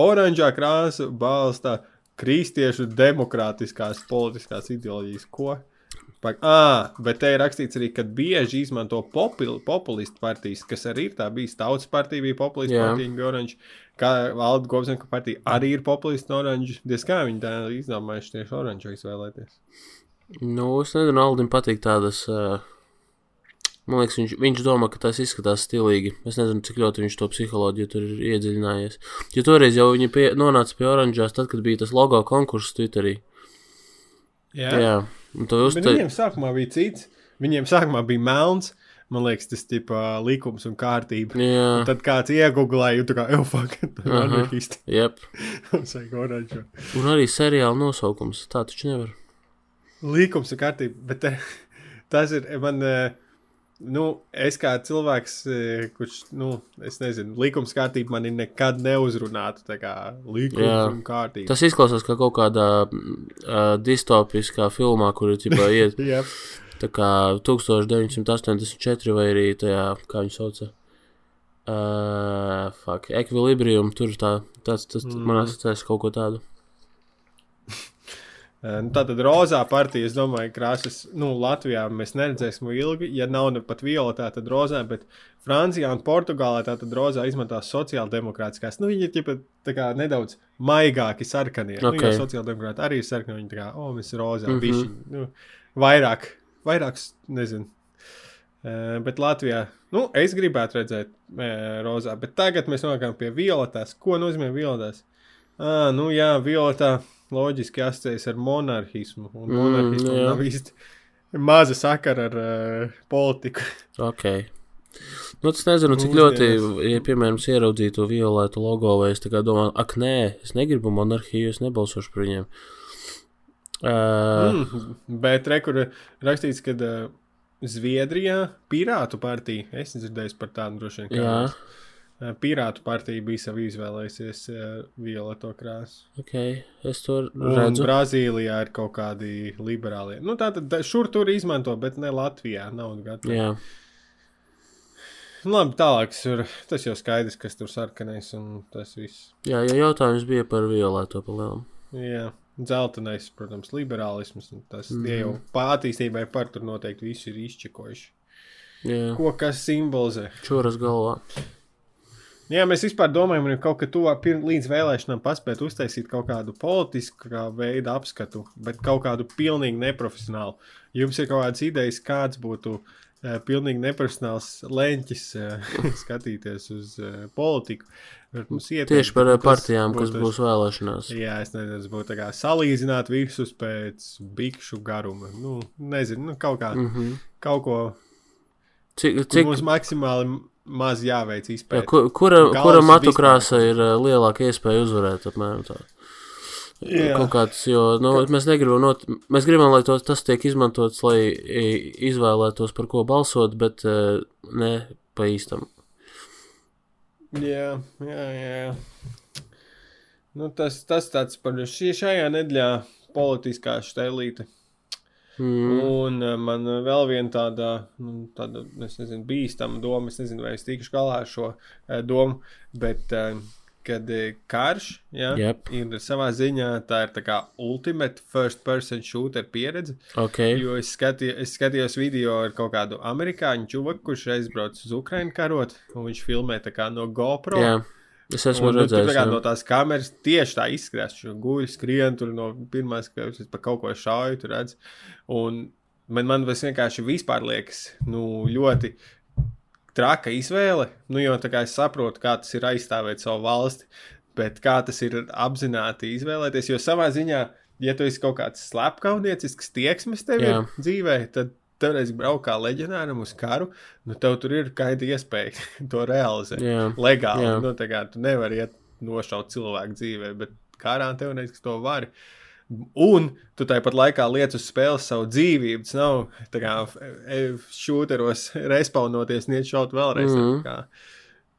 A: oranžā krāsa balsta kristiešu demokrātiskās politiskās ideoloģijas. Ko? Pak, à, bet te ir rakstīts arī, ka bieži izmanto popul, populistu partijas, kas arī ir tā bijis. Tautas partija bija populistu
B: Jā.
A: partija, bija oranža. Kā valda Gobsnaka partija arī ir populistu oranža. Diez kā viņi tā izdomājuši tieši oranžu izvēlēties.
B: Nu, es nezinu, Aldim patīk tādas. Uh, man liekas, viņš, viņš domā, ka tas izskatās stilīgi. Es nezinu, cik ļoti viņš to psiholoģiju tur ir iedziļinājies. Jo toreiz jau viņi pie, nonāca pie oranžās, tad, kad bija tas logo konkurss Twitterī.
A: Jā,
B: Jā, un to uztver.
A: viņiem sākumā bija cits. Viņiem sākumā bija melns. Man liekas, tas ir likums un kārtība.
B: Jā,
A: Un tad kāds iegūlēja, un tā kā jau fakti,
B: Aha.
A: anarchisti.
B: jep.
A: Un
B: arī seriāla nosaukums. Tā taču nevar.
A: Likums un kārtība, bet eh, tas ir man, eh, nu, es kā cilvēks, eh, kurš, nu, es nezinu, likums kārtība mani nekad neuzrunātu, tā kā likums
B: Jā.
A: un kārtība.
B: Tas izklausās kā kaut kādā uh, distopiskā filmā, kur ir tipā iet
A: Jā,
B: tā kā 1984 vai arī tajā, kā viņi sauca. Uh, fuck, equilibrium, tur tā, tāds, tas mm. man asociēs kaut ko tādu.
A: Nu, Tātad rozā partija, es domāju, krāsas, nu, Latvijā mēs neredzēsim ilgi, ja nav ne pat violetā, tad rozā, bet Francijā un Portugālē tātad rozā izmantās sociāldemokrātiskās. Nu, viņi ir ķipa, tā kā nedaudz maigāki sarkanie. Nu,
B: Ok.
A: jo sociāldemokrāti arī ir sarkani, viņi tā kā, o, mēs rozā, mm. -hmm. bišķi, nu, vairāk, vairāk, s- nezinu. Uh, bet Latvijā, nu, es gribētu redzēt uh, rozā, bet tagad mēs nonākam pie violetās. Ko nozīmē violetās? Ah, nu jā, violetā loģiski asociējas ar monarhismu. Un
B: Mm,
A: monarhismu
B: jā.
A: nav īsti maza sakara ar uh, politiku.
B: Ok. Nu, es nezinu, cik ļoti, ja, piemēram, es ieraudzīju to violetu logo, vai es domāju, ak, nē, es negribu monarhiju, es nebalsošu par viņiem. Uh,
A: Mm, bet re, kur rakstīts, ka uh, Zviedrijā Pirātu partija, es dzirdēju par tādu droši vien. kā
B: jā,
A: mēs, Pirātu partija bija savu izvēlējusies uh, violeto krāsu.
B: ok, es to
A: Un
B: redzu.
A: Brazīlijā ir kaut kādi liberālie. Nu, tā tad šur tur izmanto, bet ne Latvijā. Nav gatavi.
B: Jā,
A: Nu, Labi, tālāk. Sur, tas jau skaidrs, kas tur sarkanais un tas viss.
B: jā, ja jautājums bija par violeto palielam.
A: Jā, dzeltenais, protams, liberālisms. un Tas mm. Tie jau pārtīstībai par tur noteikti visi ir izčekojuši.
B: Jā,
A: Ko kas simbolizē?
B: čuras galvā.
A: Jā, mēs vispār domājam, ka kaut kā tuvāk līdz vēlēšanām paspēt uztaisīt kaut kādu politisku kā veidu apskatu, bet kaut kādu pilnīgi neprofesionālu. Jums ir kaut kādas idejas, kāds būtu uh, pilnīgi neprofesionāls leņķis uh, skatīties uz uh, politiku. Ieteikt,
B: Tieši par
A: nu,
B: eh, partijām, kas
A: būtu-
B: būs vēlēšanās.
A: Jā, es nezinu, tas būtu kā salīdzināt visus pēc bikšu garuma. Nu, nezinu, nu, kaut kā, mm.
B: Mhm.
A: kaut ko,
B: Cik,
A: cik mums maksimāli maz jāveic
B: jā,
A: izpēta.
B: ku, kura, kura
A: ir
B: matu
A: vispār.
B: krāsa ir eh, lielāka iespēja uzvarēt, apmēram tā?
A: Jā.
B: Kaut kāds, jo nu, mēs negribam, not, mēs gribam, lai to, tas tiek izmantots, lai izvēlētos, par ko balsot, bet eh, ne pa īstam.
A: Jā, jā, jā. Nu, tas, tas tāds par šī, šajā nedēļā politiskā štelīte.
B: Mm.
A: Un uh, man uh, vēl viena tāda, nu, tāda nezinu, bīstama doma, es nezinu, vai es tikšu galā ar šo uh, domu, bet kad karš ja,
B: Jep.
A: ir savā ziņā, tā ir tā kā ultimate first person shooter pieredze.
B: Ok,
A: Jo es, skatīju, es skatījos video ar kaut kādu amerikāņu čuvaku, kurš aizbrauc uz Ukrajinu karot, un viņš filmē tā kā no GoPro.
B: jā, es esmu
A: Un, nu, tur
B: redzējis. jā.
A: no tās kameras tieši tā izskatās. Viņš guļ, skrien tur no pirmās skatuves, pa kaut ko šauju, tur redz. Un man, man vienkārši vispār liekas nu, ļoti traka izvēle. Nu, jo tā kā es saprotu, kā tas ir aizstāvēt savu valsti, bet kā tas ir apzināti izvēlēties. Jo savā ziņā, ja tu esi kaut kāds slepkavniecisks tieksmes tev dzīvē, tad toreiz braukt kā leģionāram uz karu, nu tev tur ir kaida iespēja to realizēt
B: Jā,
A: legāli.
B: Jā.
A: Nu, tā kā tu nevari iet nošaut cilvēku dzīvē, bet karā kas to var. Un tu tāpat laikā liec uz spēles savu dzīvību. Tas nav tā kā e, šūteros respawnoties, niet šaut vēlreiz. Mm -hmm.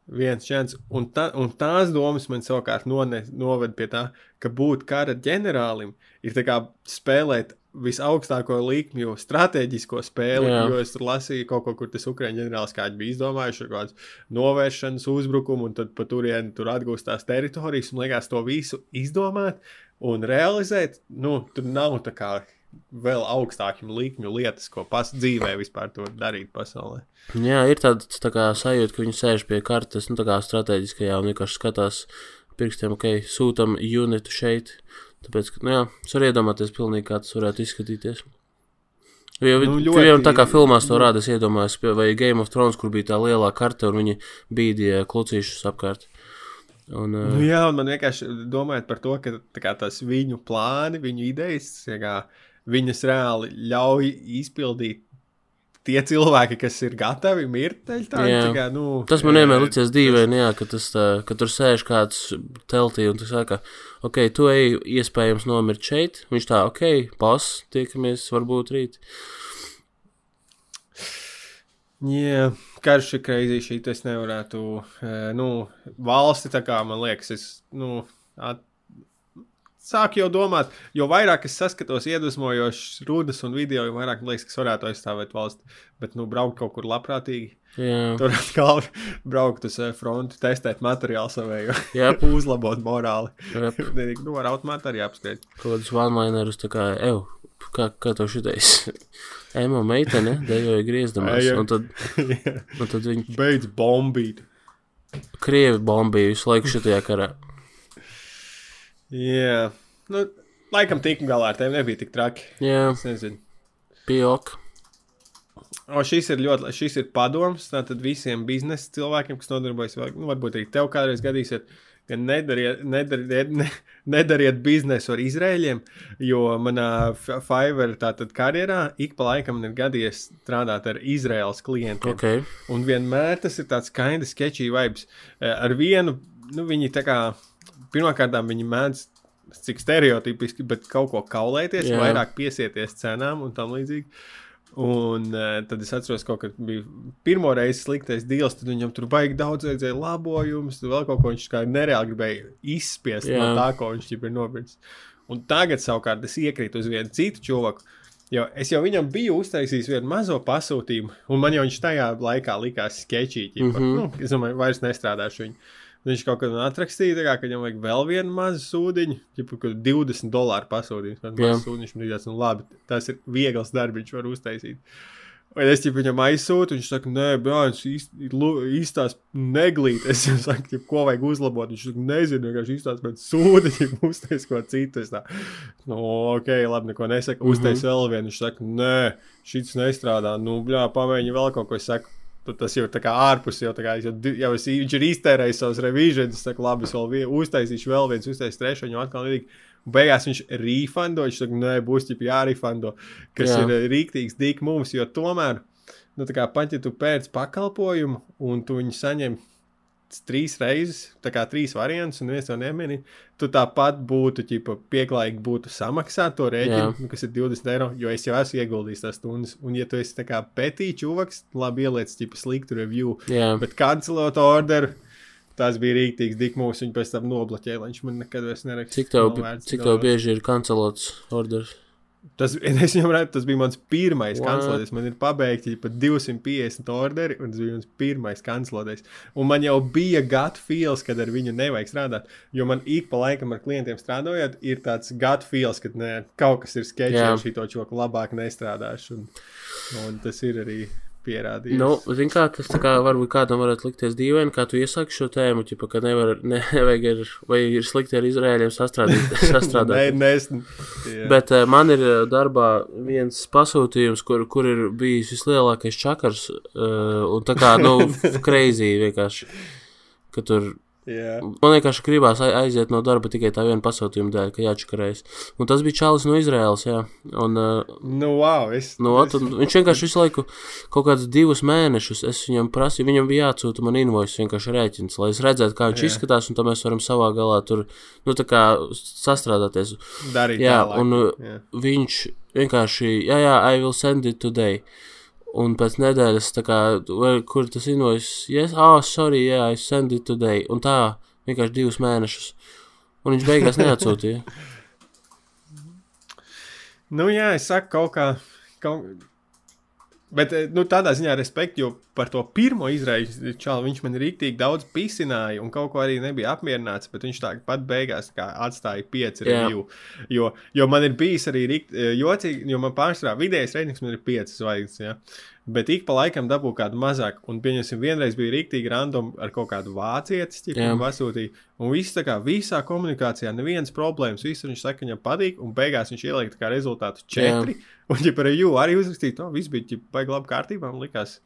A: Viens čens. Un, ta, un tās domas man savukārt none, noved pie tā, ka būt kara ģenerālim ir kā spēlēt visaugstāko līkmju strateģisko spēli.
B: Jā.
A: Jo es tur lasīju kaut ko, kur tas Ukrāņu ģenerālis kāds bija izdomājis, kaut kāds novēršanas uzbrukumu, un tad pa turieni tur atgūstās teritorijas, un liekas to visu izdomāt un realizēt. Nu, tur nav tā kā vēl augstākiem līkņu lietas, ko pats dzīvē vispār to darīt pasaulē.
B: jā, ir tāds tā kā sajūta, ka viņi sēž pie kartes, nu tā kā strateģiskajā un vienkārši skatās pirkstiem, ok, sūtam unitu šeit. Tāpēc, ka, nu jā, es varu iedomāties pilnīgi, kā tas varētu izskatīties. Jo
A: Nu,
B: nu,
A: ļoti-
B: ļoti, tā kā filmās to rāda, es iedomājos, vai Game of Thrones, kur bija tā lielā karte un viņi bīdīja klucīšus apkārt. Un, uh,
A: Nu, jā, un man vienkārši domājot par to, ka kā, tas viņu plāni, viņu idejas, kā, viņas reāli ļauj izpildīt tie cilvēki, kas ir gatavi mirt. kā, nu,
B: Tas man
A: eh,
B: vienmēr licies dīvaini, jā, ka, tas, tā, ka tur sēž kāds teltī un tu saka, ok, tu ej iespējams nomirt šeit. Viņš tā, ok, pas, tiekamies varbūt rīt.
A: Jā, karš ir kreizī šī, es nevarētu, eh, nu, valsti tā kā man liekas, es, nu, at, sāku jau domāt, jo vairāk es saskatos iedvesmojošas runas un video, jo vairāk man liekas, ka es varētu aizstāvēt valsti. Bet, nu, braukt kaut kur labprātīgi.
B: Jā,
A: Tur atkal braukt uz eh, fronti, testēt materiālu savēju, uzlabot morāli. Nu, ar automātu arī apskatīt.
B: kaut kādus one-linerus tā kā, ev, kā, kā to šitais. Emo meitene dejoja
A: ej.
B: un tad, un tad viņi
A: Beidz bombīt.
B: krievi bombīja visu laiku šitajā karā.
A: Jā, nu, laikam tikam galā ar tevi nebija tik traki.
B: Jā,
A: Es nezinu.
B: pijok.
A: O, šis ir ļoti, šis ir padoms tātad visiem biznesa cilvēkiem, kas nodarbojas, vai, nu, varbūt arī tev kādreiz gadīsiet, ka nedariet, nedariet, ne, nedariet biznesu ar izrēļiem, jo manā Fiverr tātad karjerā ik pa laikam ir gadījies strādāt ar Izraels klientiem.
B: Ok,
A: Un vienmēr tas ir tāds kinda sketchy vibes. Eh, Ar vienu, nu, viņi tā kā, pirmkārt, viņi mēdz, cik stereotipiski, bet kaut ko kaulēties,
B: Jā.
A: Vairāk piesieties cenām un tam līdzīgi. Un uh, tad es atceros, ka bija pirmo reizi sliktais deals, tad viņam tur baigi daudz redzēja labojumus, vēl kaut ko viņš kā nereāli gribēja izspiest Jā. no tā, ko viņš jau ir nopircis. Un tagad savukārt es iekrītu uz vienu citu cilvēku. Jo es jau viņam biju uztaisījis vienu mazo pasūtījumu, un man jau viņš tajā laikā likās sketčīgi. Mm. -hmm. nu, es domāju, vairs nestrādāšu viņu. Un Viņš kaut kādā atrakstīja, kā, ka viņam vajag vēl vienu mazu sūdiņu, jau kaut 20 dolāru pasūtījums. Man mazs sūdiņš, man liekas, nu labi, tas ir viegls darbs, var uztaisīt. Un es jau viņam aizsūtu, viņš saka, nē, bērns, īstās neglīt. Es saku, ko vajag uzlabot. Viņš saka, nezinu, vienkārši īstās pēc sūdiņa, uztais ko citu. Es tā, nu, ok, labi, neko nesaku. Uztais mm -hmm. vēl vienu. Viņš saka, nē, šis nestrādā. Nu, bļā, pamēģini vēl kaut ko. Es saku, tad tas jau ir ārpus, jau kā jau, jau es, viņš ir iztērējis savus revīzijas. Es saku, labi, es vēl vie, uztaisīšu vēl viens, uztaisīšu trešo, viņu atkal līdīgi. Beigās viņš refando, viņš saka, nē, būs jau jārefando, kas
B: Jā.
A: Ir rīktīgs dīk mums, jo tomēr, nu, tā kā ja tu pēc pakalpojumu un tu viņu saņem trīs reizes, tā kā trīs variants, un viens to nemini, tu tāpat būtu, ķipa, pieklājīgi būtu samaksāt to
B: Jā.
A: rēķinu, nu, kas ir 20 eiro, jo es jau esmu ieguldījis tās stundas, un ja tu esi petī čuvaks, labi ieliec, ķipa, sliktu review,
B: jā,
A: bet kancelot orderu, tas bija rīktīgs dikmūs, viņu pēc tam nobloķēja, lai viņš man nekad vairs neraksta.
B: cik tev, cik
A: to-
B: tev bieži ir kancelots orders?
A: Tas, es viņam redzu, tas bija mans pirmais
B: What?
A: kanclēties. Man ir pabeigti pat 250 orderi, un tas bija mans pirmais kanclēties. Un man jau bija gut feels, kad ar viņu nevajag strādāt. Jo man ik pa laikam ar klientiem strādājot, ir tāds gut feels, ka ne, kaut kas ir sketčs, un šī to čoku labāk nestrādāšu. Un, un tas ir arī pierādījies.
B: Nu, zin kā, tas tā kā varbūt kādam varētu likties dīvaini, kā tu iesaki šo tēmu, ķipa, ka nevar, ne, nevajag ar, vai ir slikti ar Izrēļiem sastrādīt,
A: Nē,
B: sastrādāt.
A: nē, es- jā.
B: Bet uh, man ir uh, darbā viens pasūtījums, kur, kur ir bijis vislielākais čakars, uh, un tā kā, nu, crazy vienkārši, ka tur
A: Jā.
B: Man vienkārši gribās ai- aiziet no darba tikai tā viena pasūtījuma dēļ, ka jāčakarējas. Un tas bija Čālijs no Izraēlas, jā. Un, uh,
A: Nu, wow, es,
B: no,
A: es,
B: un viņš vienkārši visu laiku, kaut kādus divus mēnešus, es viņam prasīju, viņam bija jāatsūta man invoice vienkārši rēķins, lai es redzētu, kā viņš
A: Jā.
B: izskatās, un tad mēs varam savā galā tur, nu, tā sastrādāties.
A: darīju
B: Jā,
A: tālāk.
B: un uh,
A: Jā.
B: viņš vienkārši, jā, jā, I will send it today. Un pēc nedēļas, kā, vai, kur tas invoice, yes, ah, oh, sorry, yeah, I send it today. Un tā, vienkārši divus mēnešus. Un viņš beigās neatsūtīja.
A: Nu, jā, es saku kaut kā. Kaut... Bet eh, nu, tādā ziņā respektu, jo par to pirmo izraisu čālu viņš man rīktīgi daudz pisināja un kaut ko arī nebija apmierināts. Bet viņš tāpat beigās tā kā atstāja pieci
B: Jā.
A: review. Jo, jo man ir bijis arī rikt, eh, jocīgi, jo man pārsvarā vidējais reitings man ir piecas zvaigznes. Ja? Bet ik pa laikam dabū kādu mazāku. Un, pieņemsim, vienreiz bija rīktīgi random ar kaut kādu vācietis,
B: Jā.
A: tipu pasūtīja. Un viss tā kā visā komunikācijā, nevienas problēmas, viss viņš saka, viņam patīk. Un beigās viņš ielika tā kā rezultātu četri. Un, ja par jū arī uzrakstīja, to viss bija baigi labi kārtībā. Man likās,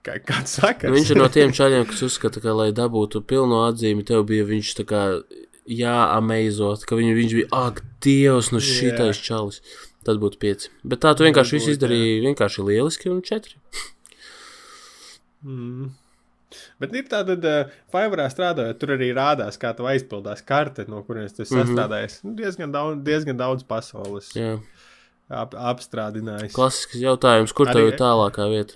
A: kā, kāds saka.
B: Nu, viņš ir no tiem čaļiem, kas uzskata, ka, lai dabūtu pilno atzīmi, tev bija viņš tā kā jāameizot, ka viņu, viņš bija, ak, Dievs, nu šitais čalis. Tad būtu pieci. Bet tā tu vienkārši visu izdarīji vienkārši lieliski un četri.
A: Mm. Bet ir tāda, uh, Fiverrā strādājot, tur arī rādās, kā tu aizpildās karte, no kurienes tu esi
B: Mhm.
A: sastādājis. Nu, diezgan, daudz, diezgan daudz pasaules
B: Jā.
A: ap, apstrādinājis.
B: Klasisks jautājums, kur tev
A: Arī-
B: ir tālākā vieta?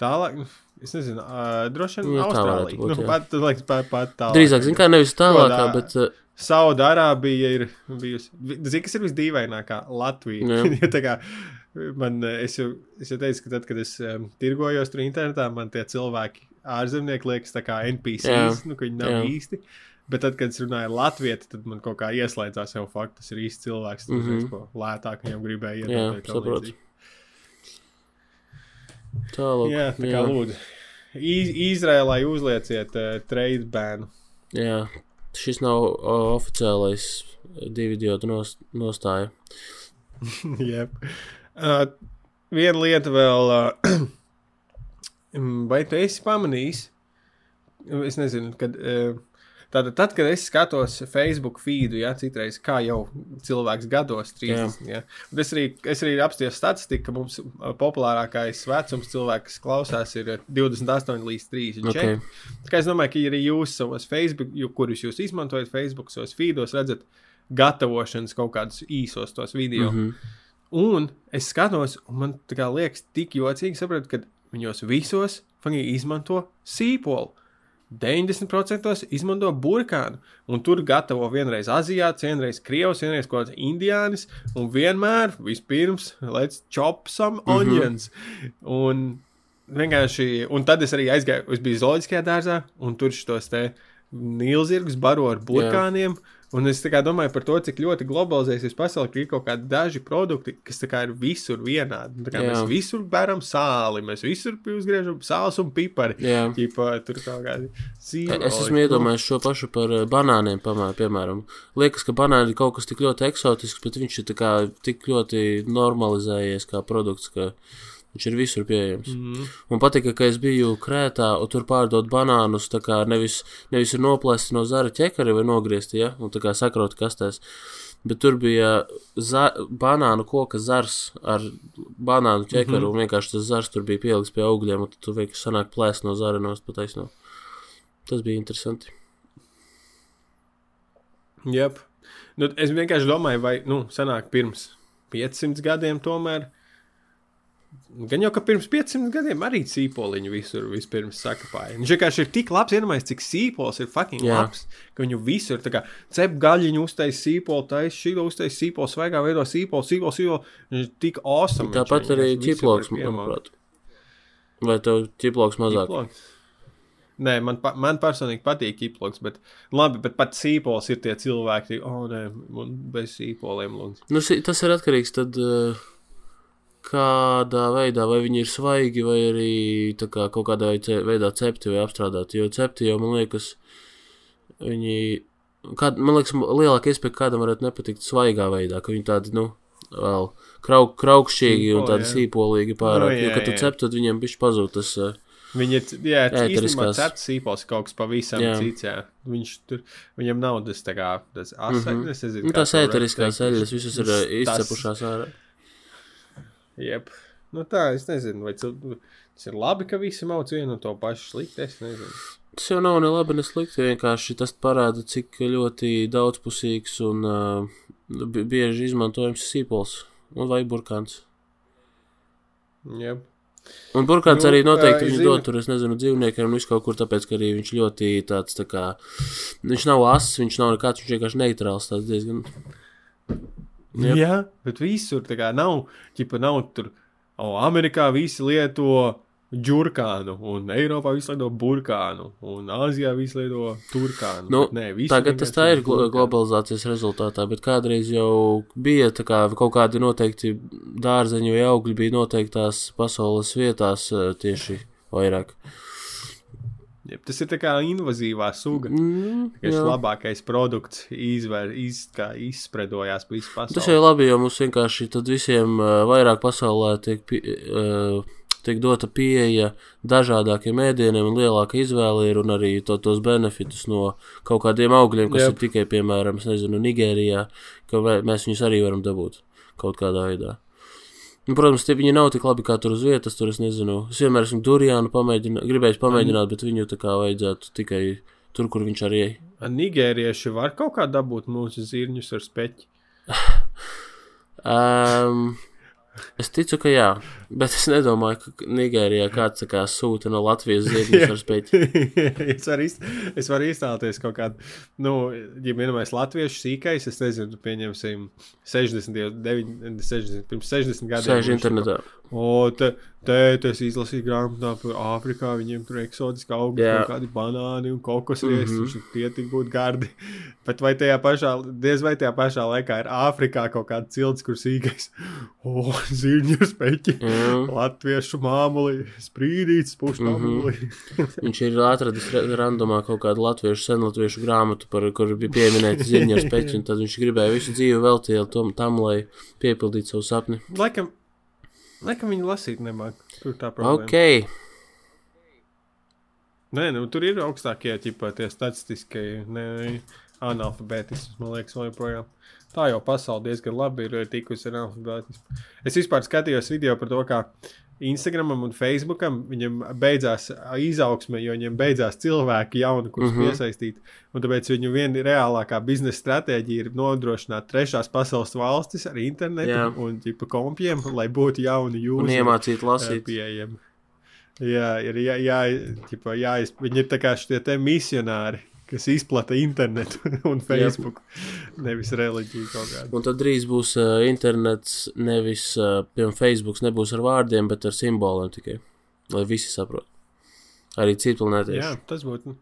A: Tālāk, es nezinu, uh, droši vien
B: Nu,
A: Austrālija.
B: būt,
A: nu, pat, liekas, pat, pat tālāk.
B: Drīzāk, zin kā, nevis tālākā,
A: Godā-
B: bet uh,
A: Saudārābija ir bijusi. Zini, kas ir visdīvainākā Latvija?
B: Jā.
A: Ja kā man, es, jau, es jau teicu, ka tad, kad es um, tirgojos tur internetā, man tie cilvēki ārzemnieki liekas tā kā NPCs, nu, ka viņi nav
B: Jā.
A: īsti. Bet tad, kad es runāju latviešu, tad man kaut kā ieslēdzās jau fakts, tas ir īsts cilvēks. Tas mm -hmm. lētāk viņam gribēja.
B: Jā,
A: līdzīgi.
B: Tālāk.
A: Jā, tā kā lūdzu. Iz- Izrēlai uzlieciet uh, trade banu.
B: Jā, šis nav o, oficiālais divu idiotu nos, nostāja.
A: Jep. uh, viena lieta vēl, uh, vai tu esi pamanījis? Es nezinu, kad. Uh, Tātad, tad, kad es skatos Facebook feedu, ja citreiz kā jau cilvēks gados, 30, ja, bet es arī, es arī apstājos statistiku, ka mums populārākais vecums cilvēks, kas klausās, ir uh, 28 līdz 34.
B: Okay.
A: Tā kā es domāju, ka arī jūs savos Facebook, kurus jūs izmantojat Facebook, savos feedos, redzat gatavošanas kaut kādus īsos tos video. Mm. -hmm. Un es skatos, un man liekas, tik jocīgi saprast, ka viņos visos izmanto sīpolu. 90% izmanto burkānu, un tur gatavo vienreiz aziāts, vienreiz krievs, vienreiz kaut kāds indiānis, un vienmēr vispirms let's chop some onions. Mm -hmm. Un vienkārši, un tad es arī aizgāju, es biju zooloģiskajā dārzā, un tur šos te nīlzirgus baro ar burkāniem. Yeah. Un es domāju par to, cik ļoti globalizēsies pasaule, ka ir kaut kādi daži produkti, kas ir visur vienādi. Tā kā mēs visur bēram sāli, mēs visur uzgriežam sāls un pipari. Ķipa, tur kaut kādi zīmoli.
B: Es esmu iedomājies šo pašu par eh, banāniem, pamēr, piemēram. Liekas, ka banāni ir kaut kas tik ļoti eksotisks, bet viņš ir tik ļoti normalizējies kā produkts, ka viņš ir visur pieejams.
A: Mm.
B: Man patika, ka es biju Krētā un tur pārdot banānus, tā kā nevis, nevis ir noplēsti no zara ķekari vai nogriezti, ja, un tā kā sakrauti kastēs. Bet tur bija za banānu koka zars ar banānu ķekaru, mm -hmm. un vienkārši tas zars tur bija pielikts pie augļiem, un tad tu vienkārši sanāk plēst no zara nost pataisno. Tas bija interesanti.
A: Jep. Nu, es vienkārši domāju, vai, nu, sanāk pirms 500 gadiem tomēr. Gan jau, ka pirms 500 gadiem arī sīpoliņu visur vispirms sakapāja. Viņš vienkārši ir tik labs, iedomājieties, cik sīpols ir fucking
B: Jā.
A: Labs, ka viņu visur, tā kā cep gaļiņu uztais sīpolu, taisa šī uztais sīpolu, svaigā veido sīpolu, sīpolu, sīpolu. Viņš ir tik awesome.
B: Tāpat arī ķiploks, manuprāt. Vai tev ķiploks mazāk?
A: Ķiploks? Nē, man, pa, man personīgi patīk ķiploks, bet labi, bet pat sīpols ir tie cilvēki, oh, nē, man bez sīpoliem lūdzu.
B: Nu, tas ir atkarīgs tad, eh, kādā veidā, vai viņi ir svaigi, vai arī kā kaut kādā veidā- cepti vai apstrādāti. Jo cepti jau, man liekas, viņi, kād, man liekas, lielāka iespēja, kādam varētu nepatikt svaigā veidā, ka viņi tādi, nu, vēl krauk, kraukšķīgi un tādi sīpoligi pārāk.
A: Nu,
B: jo,
A: jā,
B: kad tu
A: jā.
B: cep, tad viņiem bišķi pazūd tas. eh,
A: Viņi ir,
B: Ēteriskās.
A: cepts sīpols kaut kas pavisam
B: Jā.
A: cits, jā. Viņš tur, viņam nav tas tā kā, tas asais, mm. -hmm. es nezinu.
B: Nu, tās ēteriskās eļļas visas ir eh,
A: Tas-
B: izcepušās ārā.
A: Jep. Nu tā, es nezinu, vai tas ir labi, ka visi mauc vienu un to pašu slikti, es nezinu.
B: Tas jau nav ne labi, ne slikti. Vienkārši tas parāda, cik ļoti daudzpusīgs un uh, bi- bieži izmantojams sīpols un vai burkāns.
A: Jep.
B: Un burkāns
A: Nu,
B: arī noteikti viņu dod tur, es nezinu, dzīvniekiem un visu kaut kur, tāpēc, ka arī viņš ļoti tāds, tā kā, viņš nav ass, viņš nav nekāds, viņš vienkārši neitrāls, tāds diezgan.
A: Yep. Jā, bet visur tā kā nav, ķipa nav tur, o, Amerikā visi lieto džurkānu, un Eiropā visi lieto burkānu, un Āzijā visi lieto turkānu.
B: Nu,
A: bet nē,
B: Tagad tas tā ir glo globalizācijas rezultātā, bet kādreiz jau bija tā kā kaut kādi noteikti dārzeņu vai augļi bija noteiktās pasaules vietās eh, tieši vairāk.
A: Tas ir kā invazīvā suga.
B: Mm, jā.
A: labākais produkts izvēr, iz, izspredojās pa visu pasauli.
B: Tas jau ir labi, jo mums vienkārši tad visiem uh, vairāk pasaulē tiek, pi- uh, tiek dota pieeja dažādākiem ēdieniem un lielāka izvēle ir un arī to, tos benefitus no kaut kādiem augļiem, kas
A: Jep.
B: ir tikai, piemēram, nezinu, Nigērijā, ka mēs viņus arī varam dabūt kaut kādā veidā. Nu, protams, tie viņi nav tik labi kā tur uz vietas, tur es nezinu. Es vienmēr esmu Durijānu pamēģināt, gribējis pamēģināt, bet viņu tā kā vajadzētu tikai tur, kur viņš arī ir.
A: Nigērieši var kaut kā dabūt mūsu zirņus ar speķi.
B: Um, Es ticu, ka jā, bet es nedomāju, ka Nigērijā kāds kā sūta no Latvijas ziedņus ar spēķi.
A: es varu, iz, es varu iztēloties kaut kādu, nu, ja vienmēr latviešu sīkais, es nezinu, pieņemsim 60, 9, 60, pirms 60 gadiem.
B: Sēž internetā.
A: O, te, tēti, es izlasīju grāmatā par Āfrikā, viņiem tur eksotiski augi, kaut kādi banāni un kokosriesi, mm
B: Mhm.
A: -hmm. tie tik būtu gardi. Bet vai tajā pašā, diez vai tajā pašā laikā ir Āfrikā kaut kāda cilts, kur sīkais, o, zīņu speķi,
B: Jā.
A: latviešu māmuli, sprīdīts, pušmāmuli. Mm -hmm.
B: Viņš ir atradis ra- randomā kaut kādu latviešu, senlatviešu grāmatu, par kuru bija pieminēta ar spēķi, un tad viņš gribēja visu dzīvi veltīt tam, tam, lai piepildītu savu sapni.
A: Laikam, laikam viņi lasīt nemāk. Tur tā problēma.
B: Ok,
A: Nē, nu, tur ir augstākie ķipā, tie statistiskie ne, analfabētisms, man liekas, vēl joprojām. Tā jau pasaule diezgan labi ir tikusi ar analfabētismu. Es vispār skatījos video par to, kā Instagramam un Facebookam viņam beidzās izaugsme, jo viņiem beidzās cilvēki jauni, kurus mm. -hmm. piesaistīt. Un tāpēc viņu viena reālākā biznesa stratēģija ir nodrošināt trešās pasaules valstis ar internetu
B: Jā.
A: un ķipa kompiem, lai būtu jauni
B: un
A: jūži
B: iemācīt
A: lasīt.
B: lasīt.
A: Pieejami. Jā, ir jā, jā, ķipa, jā, viņi ir tā kā šie misionāri, kas izplata internetu un Facebook, nevis reliģiju kaut kādu.
B: Un tad drīz būs uh, internets, nevis, uh, piemēram, Facebook nebūs ar vārdiem, bet ar simboliem tikai. Lai visi saprot. Arī citplanētieši.
A: Jā, tas būtu.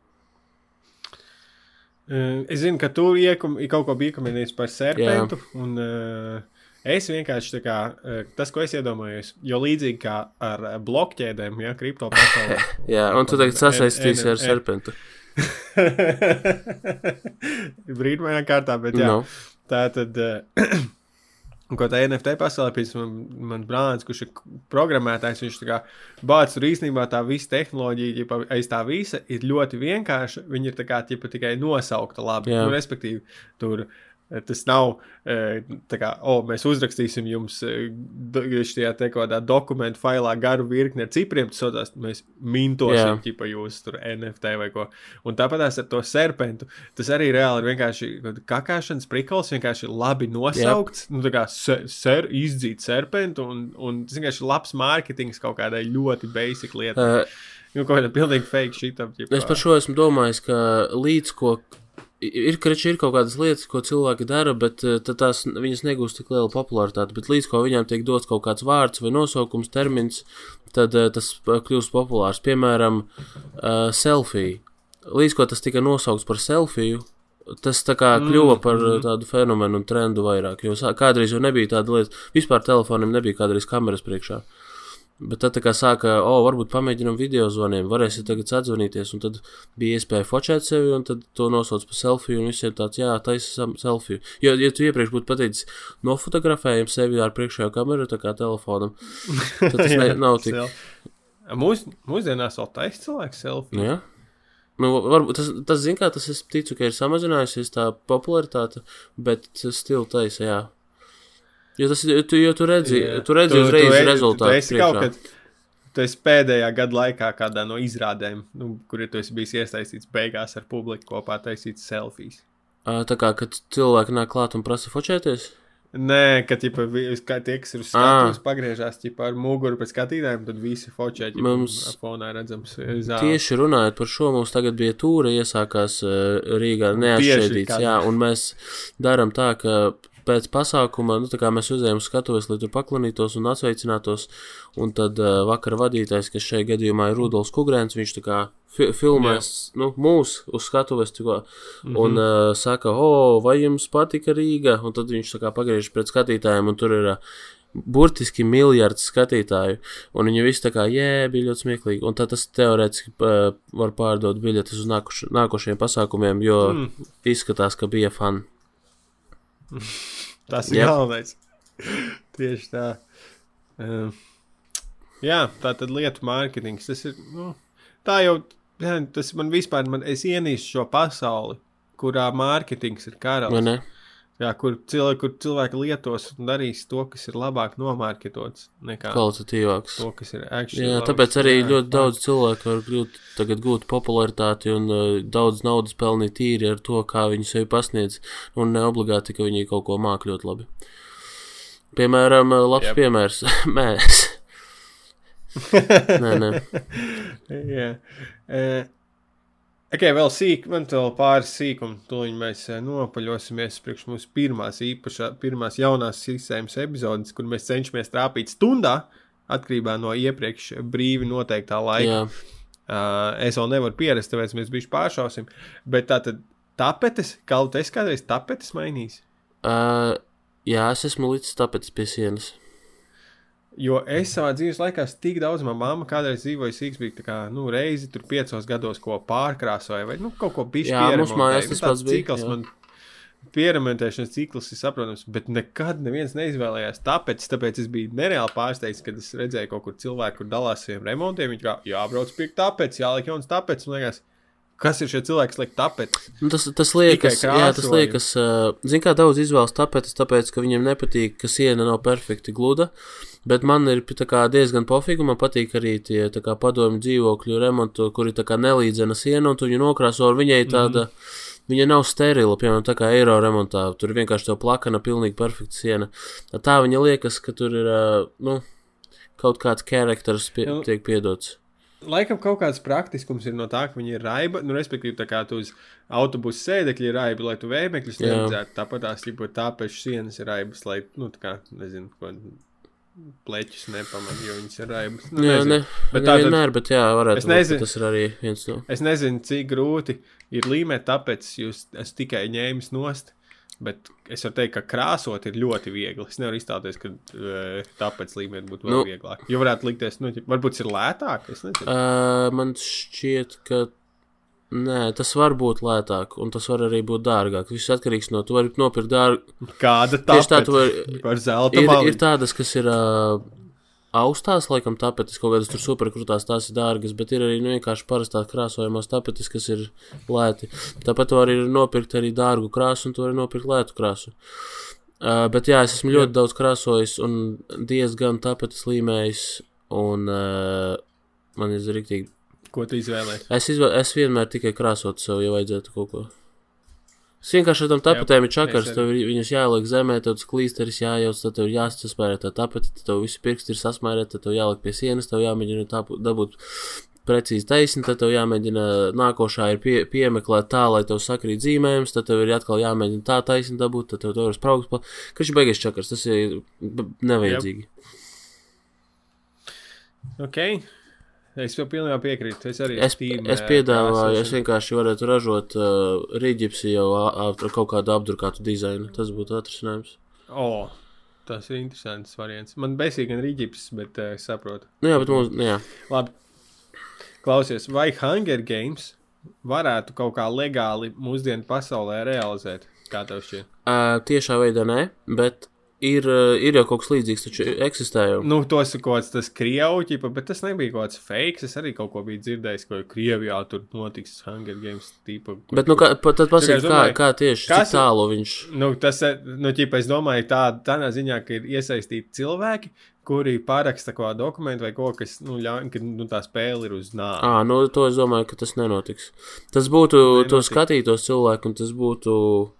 A: Uh, es zinu, ka tu iekum, kaut ko biji komentējis par serpentu, Jā. un uh, es vienkārši tā kā, tas, ko es iedomājos, jo līdzīgi kā ar blokķēdēm, ja, kripto pasaulē.
B: Jā, un tu tagad sasaistīsi ar serpentu.
A: Brīdmaņā kārtā, bet jā.
B: No.
A: Tā tad, eh, ko tā NFT pasaulē, piemēram, man, man brālis, kurš ir programmētājs, viņš tā kā bācis tur īstenībā tā visa tehnoloģija, ja aiz tā visa ir ļoti vienkārša. Viņa ir tā kā ķipa, tikai nosaukta labi. Nu, respektīvi, tur eh, tas nav eh, tā kā, o, mēs uzrakstīsim jums eh, šajā te kādā dokumentu failā garu virkni ar cipriem, tas sotās, mēs mintosim,
B: Jā.
A: ķipa, jūs tur NFT vai ko. Un tāpat ar to serpentu, tas arī reāli ir vienkārši kakāšanas prikals, vienkārši labi nosaukts. Nu, tā kā ser, izdzīt serpentu, un, un tas vienkārši labs mārketings kaut kādai ļoti basic lietai.
B: Uh,
A: Nu, kaut kāda pilnīgi fake šitam.
B: es par šo esmu domājis, ka līdz ko. Ir, krači, ir kaut kādas lietas, ko cilvēki dara, bet uh, tad tās viņas negūst tik lielu popularitāti. Bet līdz ko viņām tiek dots kaut kāds vārds vai nosaukums, termins, tad uh, tas uh, kļūst populārs. Piemēram, uh, selfija. Līdz ko tas tika nosaukts par selfiju, tas tā kā kļuva par uh, tādu fenomenu un trendu vairāk. Jo kādreiz jau nebija tāda lieta, vispār telefonam nebija kādreiz kameras priekšā. Bet tad kā sāka, o, varbūt pamēģinām video zvaniem, varēsiet tagad sazvanīties, un tad bija iespēja fočēt sevi, un tad to nosauc par selfiju, un visiem tāds, jā, taisa selfiju. Jo, ja tu iepriekš būtu pateicis, nofotografējam sevi ar priekšējo kameru, tā kā telefonam, tad tas ne, nav tik,
A: Mūs, mūsdienās vēl taisa cilvēks selfiju.
B: jā. Nu, varbūt tas, tas zin kā, tas es ticu, ka ir samazinājusies tā popularitāte, bet stila taisa, jā. Jo tas, tu, jo tu redzi,
A: Jā.
B: tu redzi uzreiz
A: esi-
B: rezultātu
A: Tu esi kaut kad. Tu esi pēdējā gada laikā kādā no izrādēm, nu, kur tu esi bijis iesaistīts beigās ar publiku kopā taisīt selfijas.
B: Tā kā, kad cilvēki nāk klāt un prasa fočēties,
A: Nē, ka ķipa, vi- kā tie, kas ir uz skatuves, pagriežās ķipa, ar muguru pēc skatītājiem, tad visi fočē. Ķipa,
B: Mums-
A: fonā redzams zāle.
B: Tieši runājot par šo, mums tagad bija tūra, iesākās Rīgā neatšķēdīts,
A: kad-
B: jā, un mēs darām tā, ka pēc pasākuma, nu, tā kā mēs uzējām skatuves, lai tur paklanītos un atsveicinātos, un tad uh, vakara vadītājs, kas šajā gadījumā ir Rudolfs Kugrēns, viņš tā kā fi filmēs, nu, mūs uz skatuves, tikko, un uh, saka, o, vai jums patika Rīga, un tad viņš tā kā pagriež pret skatītājiem, un tur ir uh, burtiski miljards skatītāju, un viņi visi tā kā, jē, bija ļoti smieklīgi, un tad tas teorētiski var pārdot biļetes uz nākuš, nākošajiem pasākumiem, jo mm. izskatās, ka bija fani.
A: Tas ir
B: Jep.
A: galvenais. Tieši tā. Um, jā, tā tad lietu mārketings. Tas ir. Nu, tā jau. Tas man vispār. Man, es ienīstu šo pasauli, kurā mārketings ir karalis.
B: ne?
A: Jā, kur cilvēki, kur cilvēki lietos un darīs to, kas ir labāk nomārketots nekā
B: Kvalitatīvāks.
A: to, kas ir actually.
B: Jā,
A: labs.
B: tāpēc arī
A: Jā,
B: ļoti
A: tā.
B: daudz cilvēku var kļūt, tagad gūt popularitāti un uh, daudz naudas pelnīt tīri ar to, kā viņi sevi pasniedz, un ne obligāti, ka viņi kaut ko māk ļoti labi. Piemēram, labs
A: Jep.
B: piemērs. Mēs. nē, nē.
A: Jā. Uh, ok, vēl sīk, man vēl pāris sīkumu. Tūlīt mēs eh, nopaļosimies priekš mūsu pirmās īpašā, pirmās jaunās sistēmas epizodes, kur mēs cenšamies trāpīt stundā, atkarībā no iepriekš brīvi noteiktā laika.
B: Jā.
A: Uh, es vēl nevaru pierast, tāpēc mēs bijām pāršausim. Bet tā tad tapetes, tu esi kādreiz tapetes mainījis?
B: Uh, jā, es esmu līdz tāpēc pie sienas.
A: Jo es savā dzīves laikā tik daudz, manā mamma kādreiz dzīvoja Sīgsbīgi, tā kā nu, reizi tur piecos gados ko pārkrāsoja vai nu, kaut ko bišķi
B: Jā, mums mājās
A: Nu,
B: tas pats bija,
A: Cikls man pierementēšanas cikls ir saprotams, bet nekad neviens neizvēlējās. Tāpēc, tāpēc es biju nereāli pārsteigts, kad es redzēju kaut kur cilvēku, kur dalās saviem remontiem. Viņi kā jābrauc pie tāpēc, jāliek jauns tāpēc, un liekas, kas ir šie cilvēki, kas liek tāpēc?
B: Nu, tas, tas liekas, jā, tas liekas, uh, zin kā daudz izvēlas tāpēc, tāpēc, ka viņiem nepatīk, ka siena nav perfekti gluda, bet man ir tā kā diezgan pofīgi, man patīk arī tie tā kā padomju dzīvokļu remontu, kuri tā kā nelīdzena siena, un tu viņu nokrāso, un viņai tāda, mm -hmm. viņa nav sterila, piemēram, tā kā eiro remontā, tur vienkārši tev plakana, pilnīgi perfekta siena. Tā viņa liekas, ka tur ir, uh, nu, kaut kāds charakters pie,
A: Nu,
B: tiek piedots.
A: Laikam kaut kāds praktiskums ir no tā, ka viņi ir raiba. Nu, respektīvi, tā kā tu uz autobusu sēdekļi ir raiba, lai tu vēmekļus neredzētu. Tāpat tās jau tāpēc sienas ir raibas, lai, nu, tā kā, nezinu, ko pleķus nepamanītu, jo viņas ir raibas. Nu,
B: jā,
A: nezinu.
B: ne,
A: Bet tā tad-
B: nevienmēr, bet jā, varētu būt,
A: nezinu.
B: tas ir arī viens no.
A: Es nezinu, cik grūti ir līmēt, tāpēc jūs esat tikai ņēmis nost. Bet es varu teikt, ka krāsot ir ļoti viegli. Es nevaru iztēloties, ka uh, tāpēc līmēt būtu vēl nu, vieglāk. Jo varētu likties, nu, varbūt ir lētāk.
B: Uh, man šķiet, ka nē, tas var būt lētāk, un tas var arī būt dārgāk. Viss atkarīgs no tā, vari nopirkt dārgu.
A: Kāda tā
B: Tieši tā, tu vari.
A: Par zelta
B: Ir,
A: mali.
B: ir tādas, kas ir uh, austās, laikam, tapetes, kaut kādas tur superkrūtās, tās ir dārgas, bet ir arī nu, vienkārši parastās krāsojumās tapetes, kas ir lēti. Tāpat tu vari nopirkt arī dārgu krāsu, un tu vari nopirkt lētu krāsu. Uh, bet jā, es esmu ļoti daudz krāsojis un diezgan tapetes līmējis, un uh, man ir rīktīgi
A: Ko tu izvēlējies?
B: Es, izvē, es vienmēr tikai krāsotu sev, ja vajadzētu kaut ko. Es vienkārši tam tapetēm ir čakars, tev ir viņas jāliek zemē, tas klīsteris jājauc, tad tev ir jāsasmērē tā tapete, tad tev visi pirksti ir sasmērēti, tad tev jāliek pie sienas, tev jāmēģina tā dabūt precīzi taisni, tad tev jāmēģina nākošā ir pie, piemeklēt tā, lai tev sakrīt zīmējums, tad tev ir atkal jāmēģina tā taisni dabūt, tad tev tur var spraugs, pa... kas ir beigas čakars, tas ir nevajadzīgi.
A: Ok. Es jau pilnībā piekrītu. Es arī
B: Es,
A: tīm,
B: es piedāvāju, es vienkārši varētu ražot uh, rīģipsi jau ar kaut kādu apdrukātu dizainu. Tas būtu atrisinājums.
A: O, tas ir interesants variants. Man besīgi gan rīģips, bet uh, es saprotu.
B: Nu jā, bet mums, nu jā.
A: Labi. Klausies, vai Hunger Games varētu kaut kā legāli mūsdienu pasaulē realizēt? Kā tev šķiet?
B: Uh, tiešā veidā nē, bet ir, uh, ir jau kaut kas līdzīgs, taču eksistē jau.
A: Nu, tos ir kaut kāds tas krievuķis, bet tas nebija kaut kāds fake. Es arī kaut ko biju dzirdējis, ka Krievijā tur notiks Hunger Games tīpa. kur-
B: Bet, nu, kā, pa- tad pasaka,
A: es
B: kā, kā tieši,
A: kas
B: tālu viņš.
A: Nu, tas, eh, nu, ķipa, es domāju, tā, tādā ziņā, ka ir iesaistīti cilvēki, kuri paraksta kaut kādu dokumentu vai ko, kas, nu, ļauj, ka nu, tā spēle ir uz nāvi.
B: Ā, nu, to es domāju, ka tas nenotiks. Tas būtu, to
A: Nenotiks.
B: skatītos cilvēku, un tas būtu.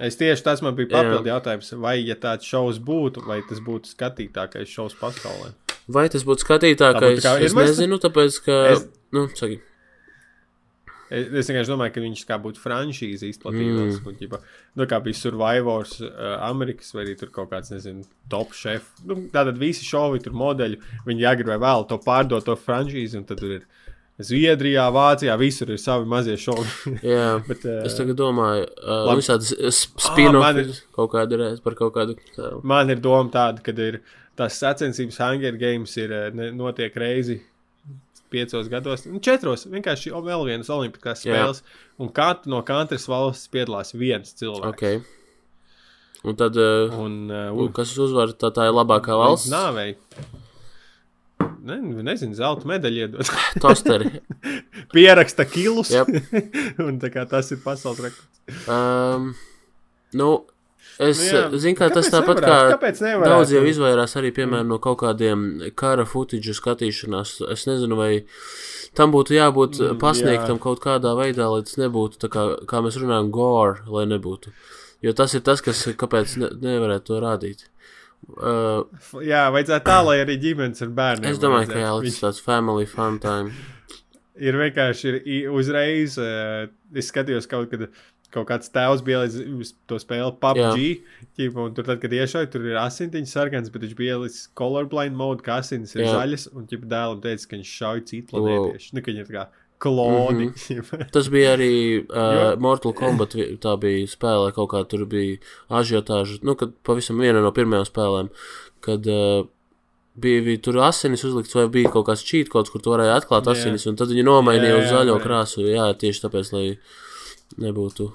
A: Es tieši tas man bija papildu jautājums, vai, ja tāds šovs būtu, vai tas būtu skatītākais šovs pasaulē.
B: Vai tas būtu skatītākais?
A: Tā
B: Es nezinu, tāpēc, ka.
A: Es-
B: Nu, saki.
A: Es, es vienkārši domāju, ka viņš kā būtu franšīze izplatīts. Mm. Ģipa, nu, kā bija Survivors, uh, Amerikas vai arī tur kaut kāds, nezinu, top chef. Nu, tātad visi šovi tur modeļi, viņi agrāk vai vēl to pārdot to franšīzi, un tad tur ir Zviedrijā, Vācijā, visur ir savi mazie šovi.
B: Jā,
A: Bet, uh,
B: es tagad domāju, uh,
A: labi.
B: visādas spin-offs
A: ir-
B: kaut kādu reizi par kaut kādu. Tā.
A: Man ir doma tāda, ka ir tās sacensības Hunger Games ir eh, ne, notiek reizi. Piecos gados, nu, četros vienkārši vēl vienas olimpiskās
B: Jā.
A: spēles, un kat, no katras valsts piedalās viens cilvēks.
B: Ok. Un tad, uh,
A: Un, uh,
B: un kas uzvar, tā, tā ir labākā valsts.
A: Nāvei. Ne, nezinu, zelta medaļu iedot.
B: Tosteri.
A: Pieraksta kilus.
B: Jep.
A: un tas ir pasaules rekords.
B: Um, nu, es
A: Nu
B: nu, zinu, ka tas tāpat
A: nevarētu?
B: kā daudz jau izvairās arī, piemēram, no kaut kādiem kara footage skatīšanās. Es nezinu, vai tam būtu jābūt
A: Mm,
B: pasniegtam
A: jā.
B: kaut kādā veidā, lai tas nebūtu tā kā, kā mēs runājam, gore, lai nebūtu. Jo tas ir tas, kas, kāpēc ne, nevarētu to rādīt. Uh,
A: Jā, vajadzētu tā, lai arī ģimenes ar bērniem.
B: es domāju, ka
A: vajadzētu.
B: jā, tas tāds family fun time.
A: ir vienkārši ir uzreiz. Uh, es skatījos kaut kad. Kaut kāds tēvs bija ielicis to spēli PUBG. Ķipa, un tur, tad, kad iešauja, tur ir asintiņš sarkans, bet viņš bija ielicis colorblind mode, ka asins ir
B: Jā.
A: zaļas. Un ķipa, dēlam teica, ka viņš šauj citu planētiešu. Nu, ka viņi ir tā kā kloni. Mm -hmm.
B: Tas bija arī uh. Mortal Kombat. Tā bija spēlē, kaut kā tur bija ažiotāža. Nu, kad pavisam viena no pirmajām spēlēm, kad uh, bija, bija tur asinis uzlikts, vai bija kaut kāds cheat codes, kur tu varēji atklāt
A: Jā.
B: asinis, un tad viņi nomainīja
A: Jā,
B: uz
A: jā,
B: zaļo
A: varēja.
B: krāsu. Jā, tieši tāpēc, lai nebūtu.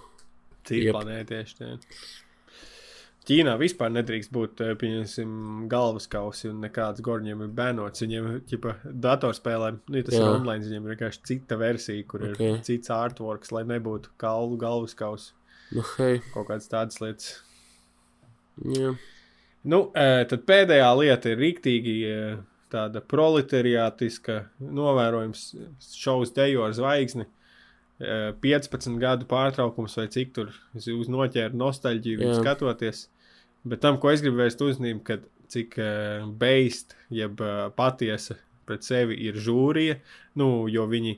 A: Citu
B: Jep.
A: planētiešu. tie. Ķīnā vispār nedrīkst būt eh, pieņemsim, galvaskausi un nekāds gorņiem ir bēnots. Viņiem ir datorspēlēm, nu, ja tas Jā. ir online, viņiem ir vienkārši cita versija, kur okay. ir cits artworks, lai nebūtu kalnu galvaskausi.
B: Nu, hei,
A: Kaut kādas tādas lietas.
B: jā.
A: Nu, eh, tad pēdējā lieta ir rīktīgi eh, tāda proletariātiska novērojums šovs dejo ar zvaigzni. Eh, 15 gadu pārtraukums vai cik tur uz noķēru nostalģiju skatoties. Bet tam, ko es gribu vērst uzmanību, kad cik uh, beist, jeb uh, patiesa pret sevi ir žūrija, nu, jo viņi,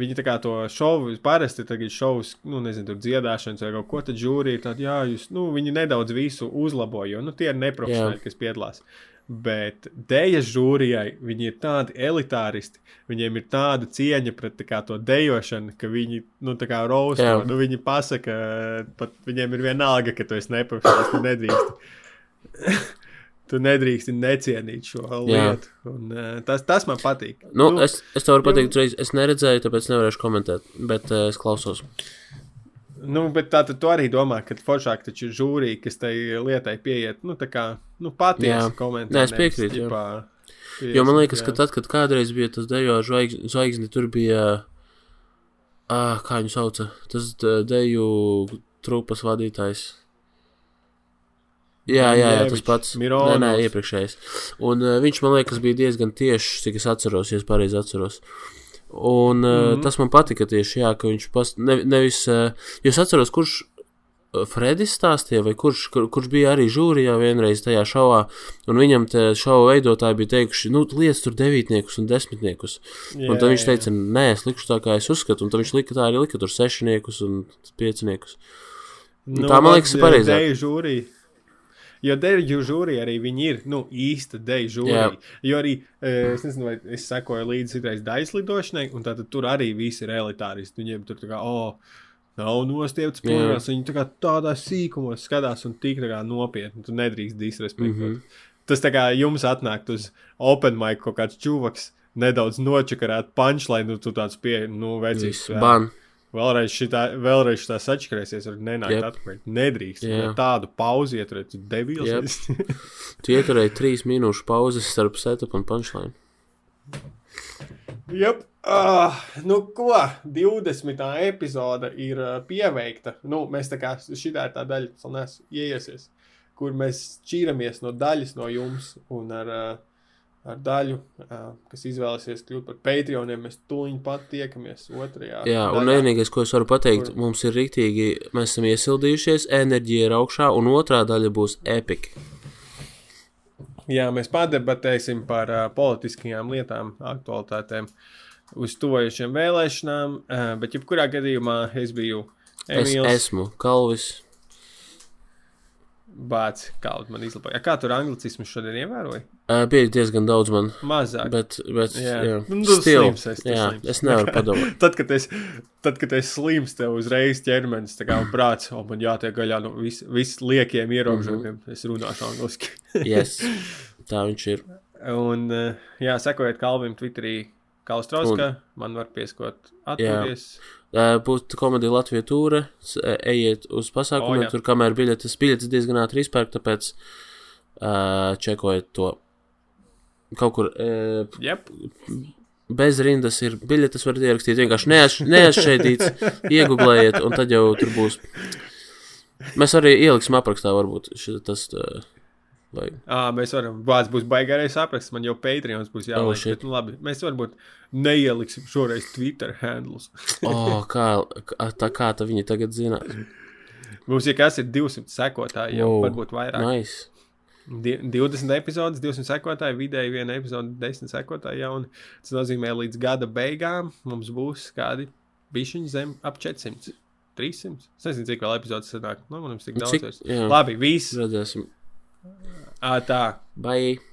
A: viņi tā kā to šovu, parasti tagad šovus, nu, nezinu, tur dziedāšanas vai kaut ko, tad žūrija ir tāda, jā, jūs, nu, viņi nedaudz visu uzlabo, jo, nu, tie ir neprofesionāļi, kas piedalās. Bet dēļas žūrijai viņi ir tādi elitāristi, viņiem ir tāda cieņa pret kā, to dejošanu, ka viņi nu, tā kā rausta.
B: Jā.
A: Nu, viņi pasaka, pat viņiem ir vienalga, ka tu esi neprofesionāls, tu nedrīkst. tu nedrīkst necienīt šo
B: Jā.
A: lietu. Un, uh, tas, tas man patīk.
B: Nu, nu, es, es tev varu pateikt, uzreiz, es neredzēju, tāpēc nevarēšu komentēt, bet uh, es klausos.
A: Nu, bet tā tad tu arī domā, ka foršāk taču ir žūrija, kas tai lietai pieiet, nu, tā kā, nu, patiesi
B: Jā.
A: komentē.
B: Nē, es piekrītu, jā.
A: ķipā pieies,
B: Jo man liekas,
A: jā.
B: ka tad, kad kādreiz bija tas dejo zvaigz- zvaigzni, tur bija, ah, kā viņu sauca, tas uh, deju trupas vadītājs. Jā, jā, jā, tas pats.
A: Mironovs.
B: Nē, nē, iepriekšējais. Un uh, viņš man liekas bija diezgan tieši, cik es atceros, ja es pareizi atceros. Un uh, mm. -hmm. tas man patika tieši, jā, ka viņš pas, ne, nevis, uh, jo es atceros, kurš Fredis stāstīja, vai kurš, kur, kurš bija arī žūrijā vienreiz tajā šovā, un viņam te šova veidotāji bija teikuši, nu, liec tur devītniekus un desmitniekus.
A: Jā,
B: un tad viņš
A: jā.
B: teica, nē, es likšu tā, kā es uzskatu, un tad viņš lika tā arī lika tur sešniekus un pieciniekus. Nu, tā, man liekas, ir
A: žūrija. Jo deju žūrija arī viņi ir nu, īsta deju žūrija.
B: Jā.
A: Jo arī, eh, es nezinu, vai es sekoju līdzi citreiz daļas lidošanai, un tātad tur arī visi ir elitāristi. Viņiem tur tā kā, oh, nav nostiepts pūļos, viņi tā kā tādā sīkumos skatās un tik nopietni, tu nedrīkst disrespektēt. Mm. -hmm. Tas tā kā jums atnākt uz open mic kaut kāds čuvaks, nedaudz nočakarēt punchline, nu tu tāds pie, nu, vecīgs.
B: Ban.
A: Vēlreiz šitā, vēlreiz šitā sačakarēsies, ar nenākt yep. atpakaļ. Nedrīkst. Yeah. Tādu pauzi ieturēt, tu debils.
B: Jep.
A: Yep.
B: Tu ieturēji trīs minūšu pauzes starp setup un punchline.
A: yep. Uh, nu, ko? 20. epizode ir uh, pieveikta. Nu, mēs tā kā šitā ir tā daļa, kas neesmu ieiesies, kur mēs šķīramies no daļas no jums un ar, uh, ar daļu, uh, kas izvēlēsies kļūt par Patreoniem. Mēs tūlīt pat tiekamies otrajā.
B: Jā, un
A: daļā.
B: vienīgais, ko es varu pateikt,
A: Kur-
B: mums ir rīktīgi, mēs esam iesildījušies, enerģija ir augšā, un otrā daļa būs epic.
A: Jā, mēs padebatēsim par uh, politiskajām lietām, aktualitātēm, uz tojušiem vēlēšanām. Uh, bet, jebkurā gadījumā, es biju
B: Es
A: Emīls
B: esmu Kalvis.
A: Bācis, kaut man izlaboja. Kā tur anglicismu šodien ievēroja?
B: Uh, bija diezgan daudz man,
A: Mazāk.
B: bet, bet
A: Jā.
B: jā,
A: Nu, slims tu
B: jā,
A: slims.
B: es nevaru padomāt.
A: Tad, kad es, tad, kad es slims, tev uzreiz ķermenis, tā kā prāts, o man jātiek gaļā no vis, visliekiem ierobežojumiem,
B: Mhm.
A: es runāšu angliski.
B: Yes, tā viņš ir.
A: Un, uh, jā, sekojiet Kalvim Twitterī, Kalstrauska, man var pieskot atpūties.
B: Būs komēdija Latvijas tūre, ejiet uz pasākumiem,
A: jā.
B: tur kamēr biļetes, biļetes diezgan ātri izpērk, tāpēc uh, čekojiet to. Kaut kur uh,
A: Jep.
B: bez rindas ir biļetes, varat ierakstīt. Vienkārši neatš, neatšķaidīts, iegūlējiet, un tad jau tur būs. Mēs arī ieliksim aprakstā, varbūt šis, tas. Uh, vai,
A: À, mēs varam, vārds būs baigārais apraksts, man jau Patreons būs
B: Oh,
A: jāliek.
B: shit.
A: bet, nu, labi, mēs varbūt neieliksim šoreiz Twitter handlus.
B: oh, kā, tā kā tā viņi tagad zina.
A: Mums, ja kas ir 200 sekotāji, jau
B: Wow.
A: varbūt vairāk.
B: Nice.
A: Di- 20 epizodes, 200 sekotāji, vidēji viena epizode, 10 sekotāji jauni. Tas nozīmē, līdz gada beigām mums būs kādi bišķiņi zem ap 400, 300. Es nezinu, cik vēl epizodes sanāk. Nu, mums tik daudz.
B: Cik,
A: vairs. Labi, viss.
B: redzēsim.
A: Ā, tā.
B: Bye.